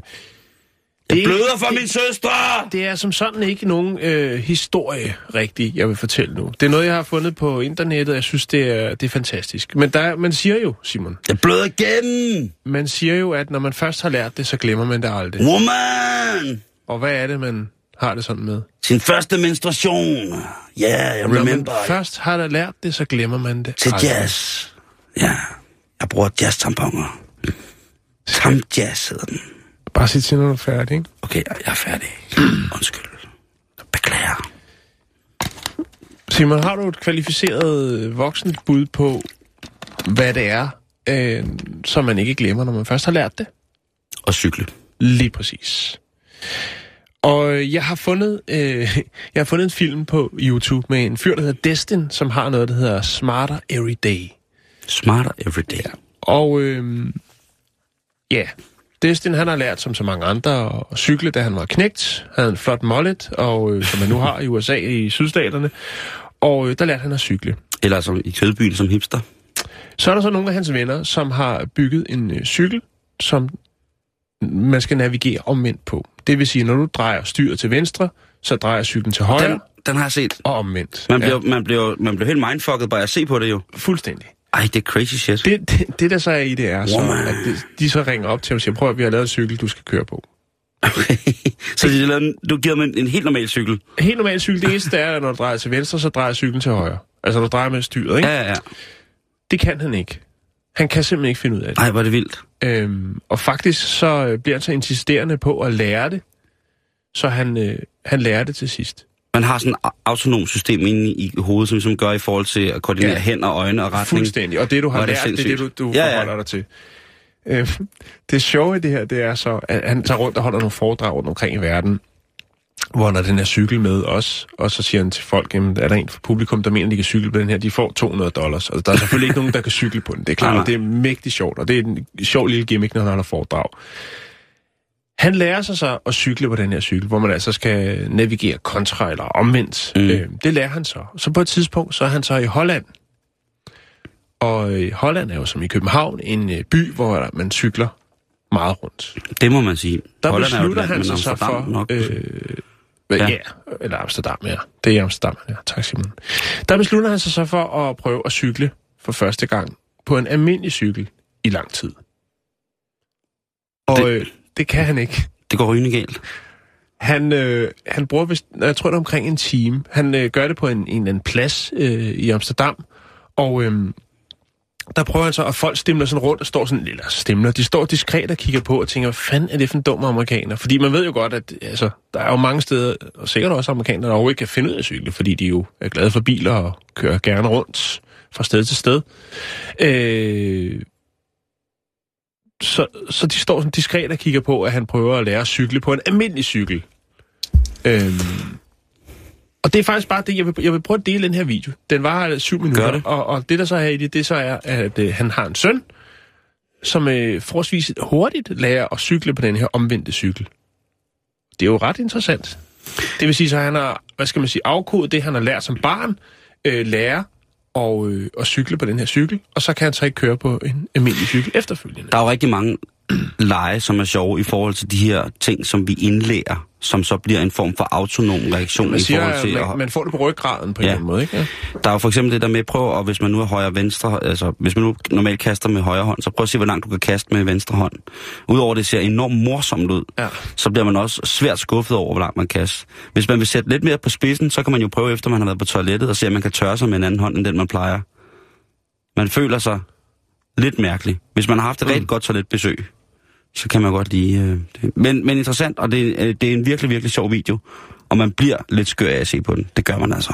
Jeg Det- bløder for det- min søstre. det er som sådan ikke nogen øh, historie rigtig, jeg vil fortælle nu. Det er noget, jeg har fundet på internettet, og jeg synes, det er, det er fantastisk. Men der, man siger jo, Simon, Jeg bløder igen. man siger jo, at når man først har lært det, så glemmer man det aldrig. Woman. Og hvad er det, man har det sådan med? Sin første menstruation. Ja, yeah, jeg Når man remember. først har da lært det, så glemmer man det Til aldrig. jazz. Ja, jeg bruger jazz-tamponer. Tam jazz hedder den. Bare sig til, når du er færdig, ikke? Okay, jeg er færdig. <clears throat> Undskyld. Beklager. Simon, har du et kvalificeret øh, voksent bud på, hvad det er, øh, som man ikke glemmer, når man først har lært det? Og cykle. Lige præcis. Og øh, jeg har fundet øh, <laughs> jeg har fundet en film på YouTube med en fyr, der hedder Destin, som har noget, der hedder Smarter Every Day. Smarter every day. Og øh, ja, Destin han har lært som så mange andre at cykle, da han var knægt. Han havde en flot mullet, og, øh, som han nu har i USA i sydstaterne. Og øh, der lærte han at cykle. Eller som i kødbyen som hipster. Så er der så nogle af hans venner, som har bygget en øh, cykel, som man skal navigere omvendt på. Det vil sige, når du drejer styret til venstre, så drejer cyklen til højre Den, den har jeg set. og omvendt. Man bliver, man, bliver, man bliver helt mindfucket bare at se på det jo. Fuldstændig. Ej, det er crazy shit. Det, det, det, der så er i det, er så, Woman. at det, de så ringer op til ham og siger, prøv at vi har lavet en cykel, du skal køre på. <laughs> så de lavede en- du giver dem en, en helt normal cykel. Helt normal cykel, det eneste er, at når du drejer til venstre, så drejer cyklen til højre. Altså, når du drejer med styret, ikke? Ja, ja, ja. Det kan han ikke. Han kan simpelthen ikke finde ud af det. Ej, hvor er det vildt. Øhm, og faktisk så øh, bliver han så insisterende på at lære det, så han, øh, han lærer det til sidst. Man har sådan et autonom system inde i hovedet, som, som gør i forhold til at koordinere Ja. hænder, øjne og retning. Fuldstændig. Og det, du har Hvor er det lært, det er det, du, du Ja, ja. forholder dig til. Øh, <laughs> det sjove i det her, det er så, at han tager rundt og holder nogle foredrag rundt omkring i verden, hvor han har den her cykel med os, og så siger han til folk, jamen, er der en fra publikum, der mener, de kan cykle på den her, de får 200 dollars. Altså, der er selvfølgelig ikke <laughs> nogen, der kan cykle på den. Det er klart, det er mægtigt sjovt, og det er en sjov lille gimmick, når han holder foredrag. Han lærer sig så at cykle på den her cykel, hvor man altså skal navigere kontra eller omvendt. Mm. Øh, det lærer han så. Så på et tidspunkt, så er han så i Holland. Og øh, Holland er jo som i København en øh, by, hvor man cykler meget rundt. Det må man sige. Der Holland er jo et beslutter land, han sig så for... Nok. Øh, ja. Ja. eller Amsterdam, ja. Det er Amsterdam, ja. Tak, Simon. Der beslutter han sig så for at prøve at cykle for første gang på en almindelig cykel i lang tid. Og Det- det, øh, det kan han ikke. Det går rygende galt. Han, øh, han bruger vist, jeg tror det er omkring en time. Han øh, gør det på en, en eller anden plads øh, i Amsterdam, og øh, der prøver han så, at folk stemler sådan rundt og står sådan, eller stemler, de står diskret og kigger på og tænker, hvad fanden er det for en dum amerikaner? Fordi man ved jo godt, at altså, der er jo mange steder, og sikkert også amerikanere, der overhovedet ikke kan finde ud af cykle, fordi de jo er glade for biler og kører gerne rundt fra sted til sted. Øh, så, så de står sådan diskret og kigger på, at han prøver at lære at cykle på en almindelig cykel. Øhm, og det er faktisk bare det, jeg vil, jeg vil prøve at dele den her video. Den var syv minutter. Og, og det der så er i det, det så er, at øh, han har en søn, som øh, forholdsvis hurtigt lærer at cykle på den her omvendte cykel. Det er jo ret interessant. Det vil sige, så han har, hvad skal man sige, afkodet det, han har lært som barn, øh, lærer og, øh, at cykle på den her cykel, og så kan han så ikke køre på en almindelig cykel efterfølgende. Der er jo rigtig mange lege, som er sjove i forhold til de her ting, som vi indlærer, som så bliver en form for autonom reaktion Man i siger, forhold til at at... man, man får det på ryggraden på en Ja. eller anden måde, ikke? Ja. Der er jo for eksempel det der med, prøv og hvis man nu er højre og venstre, altså hvis man nu normalt kaster med højre hånd, så prøv at se, hvor langt du kan kaste med venstre hånd. Udover det ser enormt morsomt ud, Ja. så bliver man også svært skuffet over, hvor langt man kaster. Hvis man vil sætte lidt mere på spidsen, så kan man jo prøve, efter man har været på toilettet, og se, om man kan tørre sig med en anden hånd, end den man plejer. Man føler sig lidt mærkelig. Hvis man har haft et rigtig godt toiletbesøg, så kan man godt lide øh, det. Men, men interessant, og det, øh, det er en virkelig, virkelig sjov video. Og man bliver lidt skør af at se på den. Det gør man altså.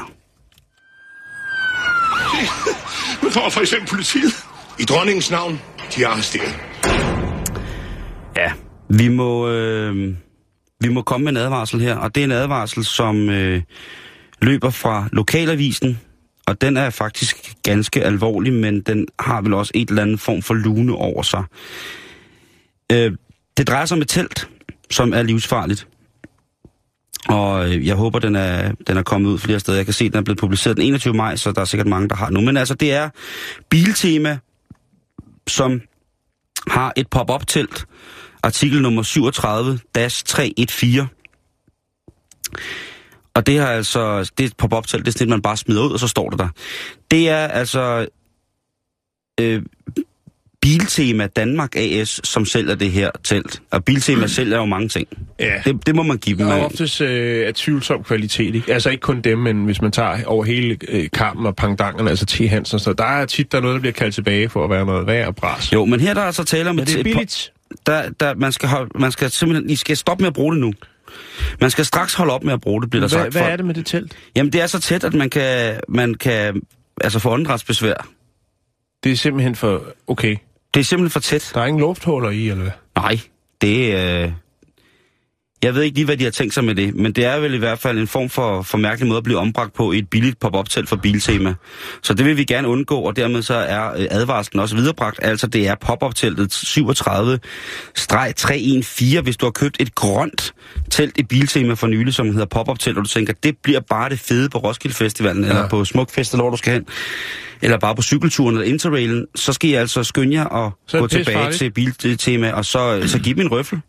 Nu kommer for eksempel politiet. I dronningens navn, de er arresteret. Ja, vi må, øh, vi må komme med en advarsel her, og det er en advarsel, som øh, løber fra lokalavisen, og den er faktisk ganske alvorlig, men den har vel også et eller andet form for lune over sig. Øh, det drejer sig om et telt, som er livsfarligt. Og øh, jeg håber, den er, den er kommet ud flere steder. Jeg kan se, at den er blevet publiceret den 21. maj, så der er sikkert mange, der har nu. Men altså, det er Biltema, som har et pop-up-telt, artikel nummer 37-314. Og det har altså, det er et pop-up-telt, det er sådan et, man bare smider ud, og så står det der. Det er altså øh, Biltema Danmark AS, som sælger det her telt. Og Biltema sælger jo mange ting. Ja. Det, det må man give dem. Er øh, oftest øh, af tvivlsom kvalitet, ikke? Altså ikke kun dem, men hvis man tager over hele øh, kampen og pangdangerne, altså T. Hansen, så der er tit der er noget, der bliver kaldt tilbage for at være noget værd og bras. Jo, men her der er altså tale om Men et det er billigt. Der, der, man, skal holde, man skal simpelthen, I skal stoppe med at bruge det nu. Man skal straks holde op med at bruge det, bliver der Hvad, sagt. hvad for- er det med det telt? Jamen, det er så tæt, at man kan, man kan altså få åndedrætsbesvær. Det er simpelthen for... Okay. Det er simpelthen for tæt. Der er ingen lufthuller i, eller hvad? Nej, det er... Øh... Jeg ved ikke lige, hvad de har tænkt sig med det, men det er vel i hvert fald en form for, for mærkelig måde at blive ombragt på i et billigt pop-up-telt for Biltema. Så det vil vi gerne undgå, og dermed så er øh, advarslen også viderebragt. Altså, det er pop-up-teltet 37-314, hvis du har købt et grønt telt i Biltema for nylig, som hedder pop-up-telt, og du tænker, det bliver bare det fede på Roskilde Festivalen, ja. eller på Smukfest, eller hvor du skal hen, eller bare på cykelturen eller interrailen, så skal I altså skynde jer og Så gå tilbage farligt. til Biltema, og så, så give dem en røffel.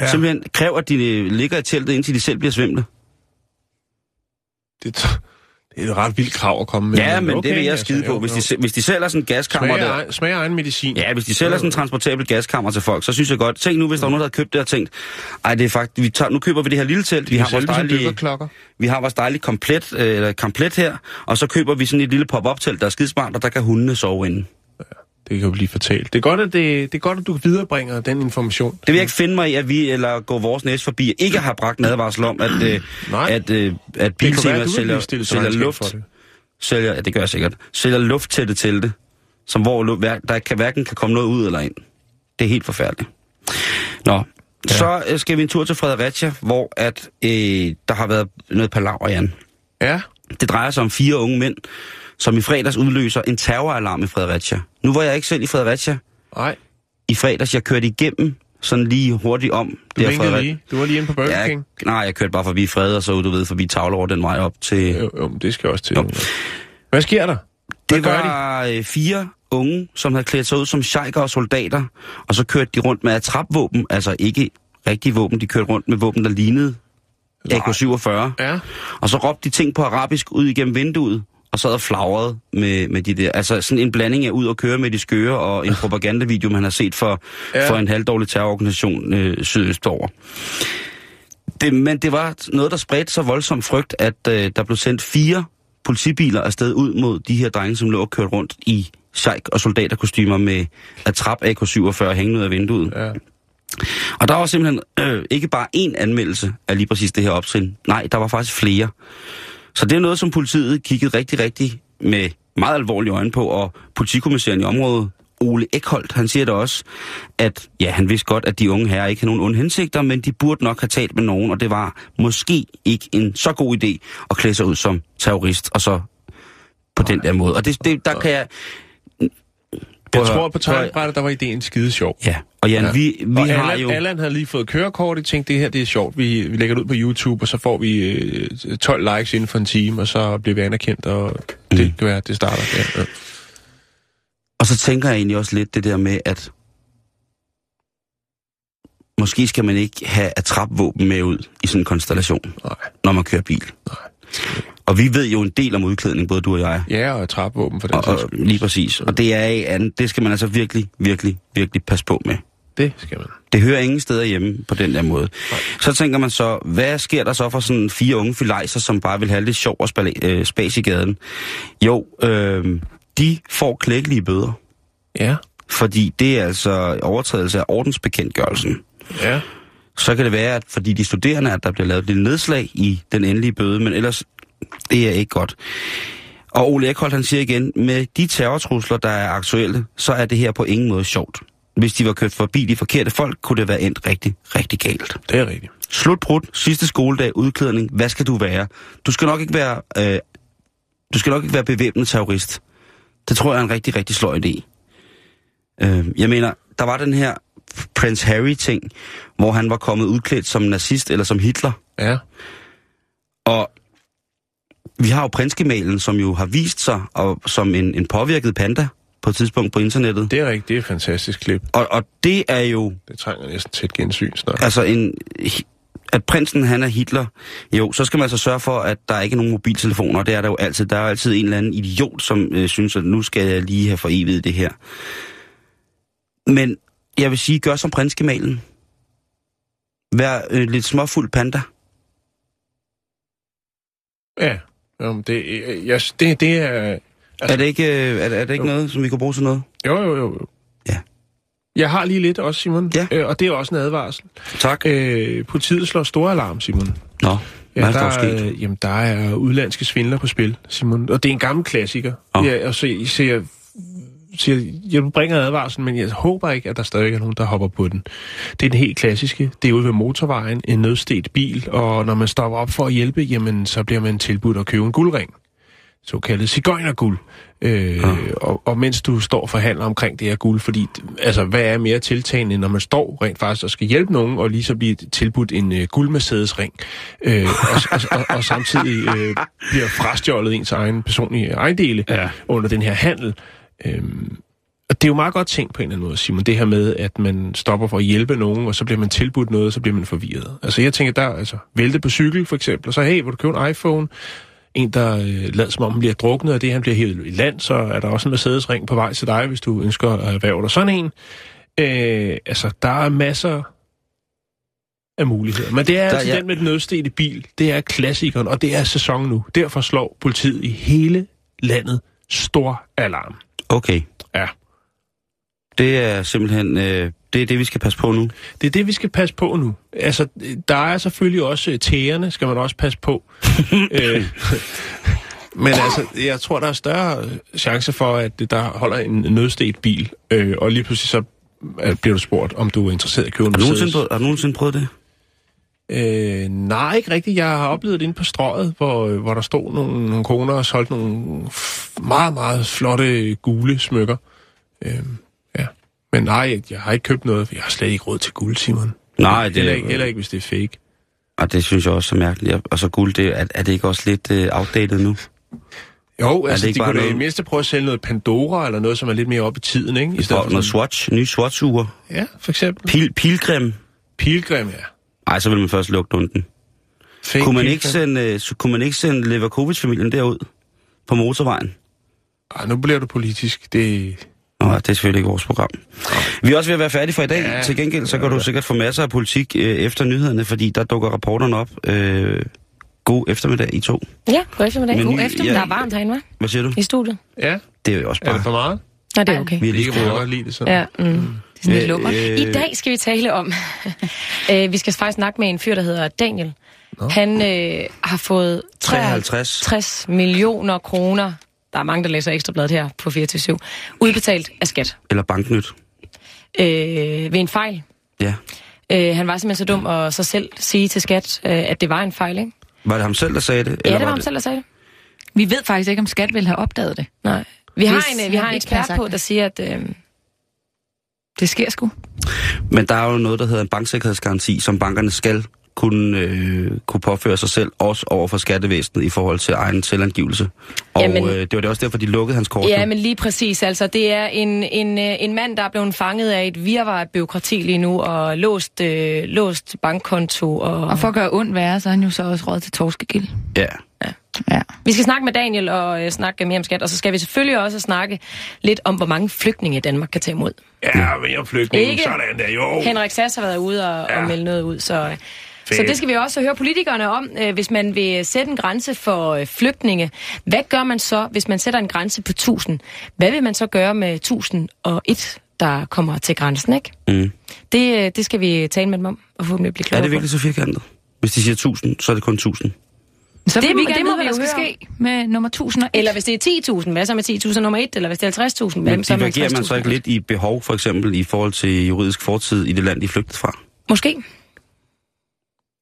Ja. Simpelthen kræv, at de øh, ligger i teltet, indtil de selv bliver svimle. Det, det er et ret vildt krav at komme med. Ja, men okay, det vil jeg altså, skide på. jo, Hvis de, hvis de sælger sådan en gaskammer Smager, der... smager egen medicin. Ja, hvis de sælger sådan en transportabel gaskammer til folk, så synes jeg godt... Tænk nu, hvis der var nogen, der havde købt det og tænkt, ej, det er faktisk... Vi tager, nu køber vi det her lille telt, vi har vores dejlige... Vi har vores dejlige komplet, øh, komplet her, og så køber vi sådan et lille pop-up-telt, der er skidesmart, og der kan hundene sove inde. Det kan jo blive fortalt. Det er godt, at, det, det er godt, at du viderebringer den information. Det vil jeg ikke finde mig i, at vi eller gå vores næse forbi, ikke har bragt en advarsel om, at, øh, Nej. at, øh, at Det kan være, Biltema at du vil sælger, sælger luft. det. Sælger, ja, det gør jeg sikkert. Sælger lufttætte telte, som hvor der kan hverken kan komme noget ud eller ind. Det er helt forfærdeligt. Nå, ja. så øh, skal vi en tur til Fredericia, hvor at, øh, der har været noget palaver, Jan. Ja, Det drejer sig om fire unge mænd, som i fredags udløser en terroralarm i Fredericia. Nu var jeg ikke selv i Fredericia nej. i fredags. Jeg kørte igennem sådan lige hurtigt om. Du der Frederik- lige. Du var lige inde på Burger Ja, King. nej, jeg kørte bare forbi Fred, og så du ved, forbi Tavle over den vej op til... Jo, jo, det skal også til. Jo. Hvad sker der? Hvad Det gør de? var øh, fire unge, som havde klædt sig ud som sheiker og soldater, og så kørte de rundt med atrapvåben, altså ikke rigtige våben, de kørte rundt med våben, der lignede AK-47. Ja. Og så råbte de ting på arabisk ud igennem vinduet, og sad og flagrede med, med de der. Altså sådan en blanding af ud og køre med de skøre, og en propagandavideo, man har set for, Ja. for en halvdårlig terrororganisation øh, sydøstover. Det, men det var noget, der spredte så voldsom frygt, at øh, der blev sendt fire politibiler afsted ud mod de her drenge, som lå og kørte rundt i sheik- og soldaterkostymer med atrap AK-47 hængende ud af vinduet. Ja. Og der var simpelthen øh, ikke bare én anmeldelse af lige præcis det her optrin. Nej, der var faktisk flere. Så det er noget, som politiet kiggede rigtig, rigtig med meget alvorlige øjne på, og politikommissæren i området, Ole Ekholdt, han siger da også, at ja, han vidste godt, at de unge herrer ikke har nogen onde hensigter, men de burde nok have talt med nogen, og det var måske ikke en så god idé at klæde sig ud som terrorist, og så på den der måde. Og det, det der kan jeg... Jeg tror, at på tegnebrættet, der var ideen skide sjov. Ja, og Jan, Ja. vi, vi og har Allan, jo... Allan havde lige fået kørekort, og tænkte, det her det er sjovt. Vi, vi lægger det ud på YouTube, og så får vi øh, 12 likes inden for en time, og så bliver vi anerkendt, og det Mm. kan være, det starter. Ja, ja. Og så tænker jeg egentlig også lidt det der med, at måske skal man ikke have atrapvåben med ud i sådan en konstellation, Nej. når man kører bil. Nej. Og vi ved jo en del om udklædning, både du og jeg. Ja, og trapvåben for den Og, og lige præcis. Og det er anden, det skal man altså virkelig, virkelig, virkelig passe på med. Det skal man. Det hører ingen steder hjemme på den der måde. Så tænker man så, hvad sker der så for sådan fire unge filajser, som bare vil have lidt sjov og spala- øh, spas i gaden? Jo, øh, de får klækkelige bøder. Ja. Fordi det er altså overtrædelse af ordensbekendtgørelsen. Ja. Så kan det være, at fordi de studerende, at der bliver lavet et lille nedslag i den endelige bøde, men ellers, det er ikke godt. Og Ole Ekholdt, han siger igen, med de terrortrusler, der er aktuelle, så er det her på ingen måde sjovt. hvis de var kørt forbi de forkerte folk, kunne det være endt rigtig, rigtig galt. Det er rigtigt. Slutbrud, sidste skoledag, udklædning. Hvad skal du være? Du skal nok ikke være, øh, du skal nok ikke være bevæbnet terrorist. Det tror jeg er en rigtig, rigtig sløj idé. Øh, jeg mener, der var den her Prince Harry-ting, hvor han var kommet udklædt som nazist eller som Hitler. Ja. Og vi har jo prinsgemalen, som jo har vist sig og, som en, en påvirket panda på et tidspunkt på internettet. Det er rigtigt. Det er et fantastisk klip. Og, og det er jo Det trænger næsten til et gensyn snart. altså en, at prinsen han er Hitler, jo, så skal man altså sørge for, at der ikke er nogen mobiltelefoner. Det er der jo altid. Der er jo altid en eller anden idiot, som øh, synes, at nu skal jeg lige have for evigt det her. Men jeg vil sige, gør som prinsgemalen. Vær øh, lidt småfuld panda. Ja. Jamen, det, øh, jeg, det, det er... Er det ikke, øh, er, det- er det ikke Jo. noget, som vi kan bruge til noget? Jo, jo, jo. jo. Ja. Jeg har lige lidt også, Simon. Ja. Øh, og det er også en advarsel. Tak. Øh, politiet slår stor alarm, Simon. Nå, hvad Ja, er der, der, der sket? er, øh, jamen, der er udlandske svindler på spil, Simon. Og det er en gammel klassiker. Nå. Ja, og så, så jeg, siger, jeg bringer advarslen, men jeg håber ikke, at der stadig er nogen, der hopper på den. Det er den helt klassiske. Det er ude ved motorvejen, en nødstedt bil, og når man stopper op for at hjælpe, jamen, så bliver man tilbudt at købe en guldring. Såkaldet cigøjnerguld. Øh, Ja. og, og mens du står og forhandler omkring det her guld, fordi altså, hvad er mere tiltagende, når man står rent faktisk og skal hjælpe nogen, og lige så blive tilbudt en øh, guldmercedes-ring, øh, og, og, og, og samtidig øh, bliver frastjålet ens egen personlige ejendele Ja. under den her handel. Øhm, og det er jo meget godt tænkt på en eller anden måde, Simon, det her med, at man stopper for at hjælpe nogen, og så bliver man tilbudt noget, og så bliver man forvirret. Altså jeg tænker, der er altså vælte på cykel for eksempel, og så hey, vil du købe en iPhone? En, der øh, lader som om, han bliver druknet, og det han bliver hævet i land, så er der også en Mercedes-ring på vej til dig, hvis du ønsker at erhverve dig sådan en. Øh, altså, der er masser af muligheder. Men det er Der- altså ja. den med den nødstede bil. Det er klassikeren, og det er sæson nu. Derfor slår politiet i hele landet stor alarm. Okay. Ja. Det er simpelthen, øh, det er det, vi skal passe på nu. Det er det, vi skal passe på nu. Altså, der er selvfølgelig også øh, tæerne, skal man også passe på. <laughs> øh, <laughs> men altså, jeg tror, der er større chance for, at der holder en nødstedt bil, øh, og lige pludselig så øh, bliver du spurgt, om du er interesseret i at købe en Mercedes. har du nogensinde prøvet det? Øh, nej, ikke rigtigt. Jeg har oplevet det inde på strøget, hvor, øh, hvor der stod nogle, nogle koner og solgte nogle meget, meget flotte gule smykker. Øh, ja. Men nej, jeg har ikke købt noget, for jeg har slet ikke råd til guld, Simon. Nej, det, Heller ikke, heller ikke, hvis det er fake. Og det synes jeg også er mærkeligt. Og så guld, det, er, er det ikke også lidt øh, outdated nu? Jo, altså, det ikke de bare kunne noget- det mindste prøve at sælge noget Pandora, eller noget, som er lidt mere oppe i tiden, ikke? I stedet for noget Swatch, nye Swatch-ure. Ja, for eksempel. Pil, pilgrim. Pilgrim, ja. Ej, så vil man først lukke dunden. Fake Kunne man, ikke sende, øh, så kunne man ikke sende Leverkovic-familien derud? På motorvejen? Ej, nu bliver du politisk. Det... Nå, det er selvfølgelig ikke vores program. Vi er også ved at være færdige for i dag. Ja, Til gengæld, så kan ja. du sikkert få masser af politik øh, efter nyhederne, fordi der dukker rapporterne op. Øh, god eftermiddag, I to. Ja, god eftermiddag. Men God ny- eftermiddag. ja. Der er varmt herinde, hva'? Hvad siger du? I studiet. Ja, Det er jo også er det bare... for meget? Nå, det er okay. Vi er lige Det kan godt lide det sådan. Ja, mm. Det er sådan Øh, lummer. øh, I dag skal vi tale om... <laughs> øh, vi skal faktisk snakke med en fyr, der hedder Daniel. Nå. Han øh, har fået 53. 60 millioner kroner. Der er mange, der læser Ekstrabladet her på 24 udbetalt af skat. Eller banknyt. Øh, ved en fejl. Ja. Øh, han var simpelthen så dum at så selv sige til skat, øh, at det var en fejl, ikke? Var det ham selv, der sagde det? Ja, det var ham selv, der sagde det. Vi ved faktisk ikke, om skat vil have opdaget det. Nej. Vi har Hvis en, øh, vi har en ekspert på, der siger, at... Øh, Det sker sgu. Men der er jo noget, der hedder en banksikkerhedsgaranti, som bankerne skal kunne, øh, kunne påføre sig selv, også over for skattevæsenet i forhold til egen selvangivelse. Og Jamen- øh, det var det også derfor, de lukkede hans kort. Ja, men lige præcis. Altså, det er en, en, øh, en mand, der er blevet fanget af et virvar af byråkrati lige nu, og låst, øh, låst bankkonto. Og... Og for at gøre ondt værre, så er han jo så også råd til torskegild. Ja. Ja. Vi skal snakke med Daniel og øh, snakke mere om skat, og så skal vi selvfølgelig også snakke lidt om, hvor mange flygtninge Danmark kan tage imod. Ja, men jeg flygtning. Ikke? Sådan der, jo. Henrik Sass har været ude og, ja. Og melde noget ud, så... øh, Så Fedt. det skal vi også høre politikerne om, øh, hvis man vil sætte en grænse for øh, flygtninge. Hvad gør man så, hvis man sætter en grænse på 1000? Hvad vil man så gøre med 1001, der kommer til grænsen, ikke? Mm. Det, øh, det skal vi tale med dem om, og forhåbentlig blive Er klogere det virkelig så firkantet? Hvis de siger 1000, så er det kun 1000. Så Det vi det må vi jo skal høre ske med nummer 1001. Eller hvis det er 10.000, hvad så med 10.000 nummer 1? Eller hvis det er 50.000, hvad Men så med divergerer man så 50.000? ikke lidt i behov, for eksempel i forhold til juridisk fortid i det land, de flygtet fra? Måske.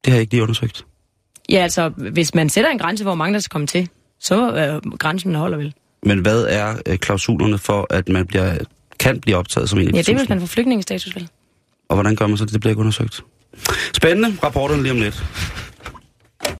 Det har jeg ikke lige undersøgt. Ja, altså, hvis man sætter en grænse, hvor mange der skal komme til, så øh, grænsen holder vel. Men hvad er øh, klausulerne for, at man bliver, kan blive optaget som en af de Ja, det er, hvis man får flygtningestatus, vel? Og hvordan gør man så det? Det bliver ikke undersøgt. Spændende. Rapporterne lige om lidt.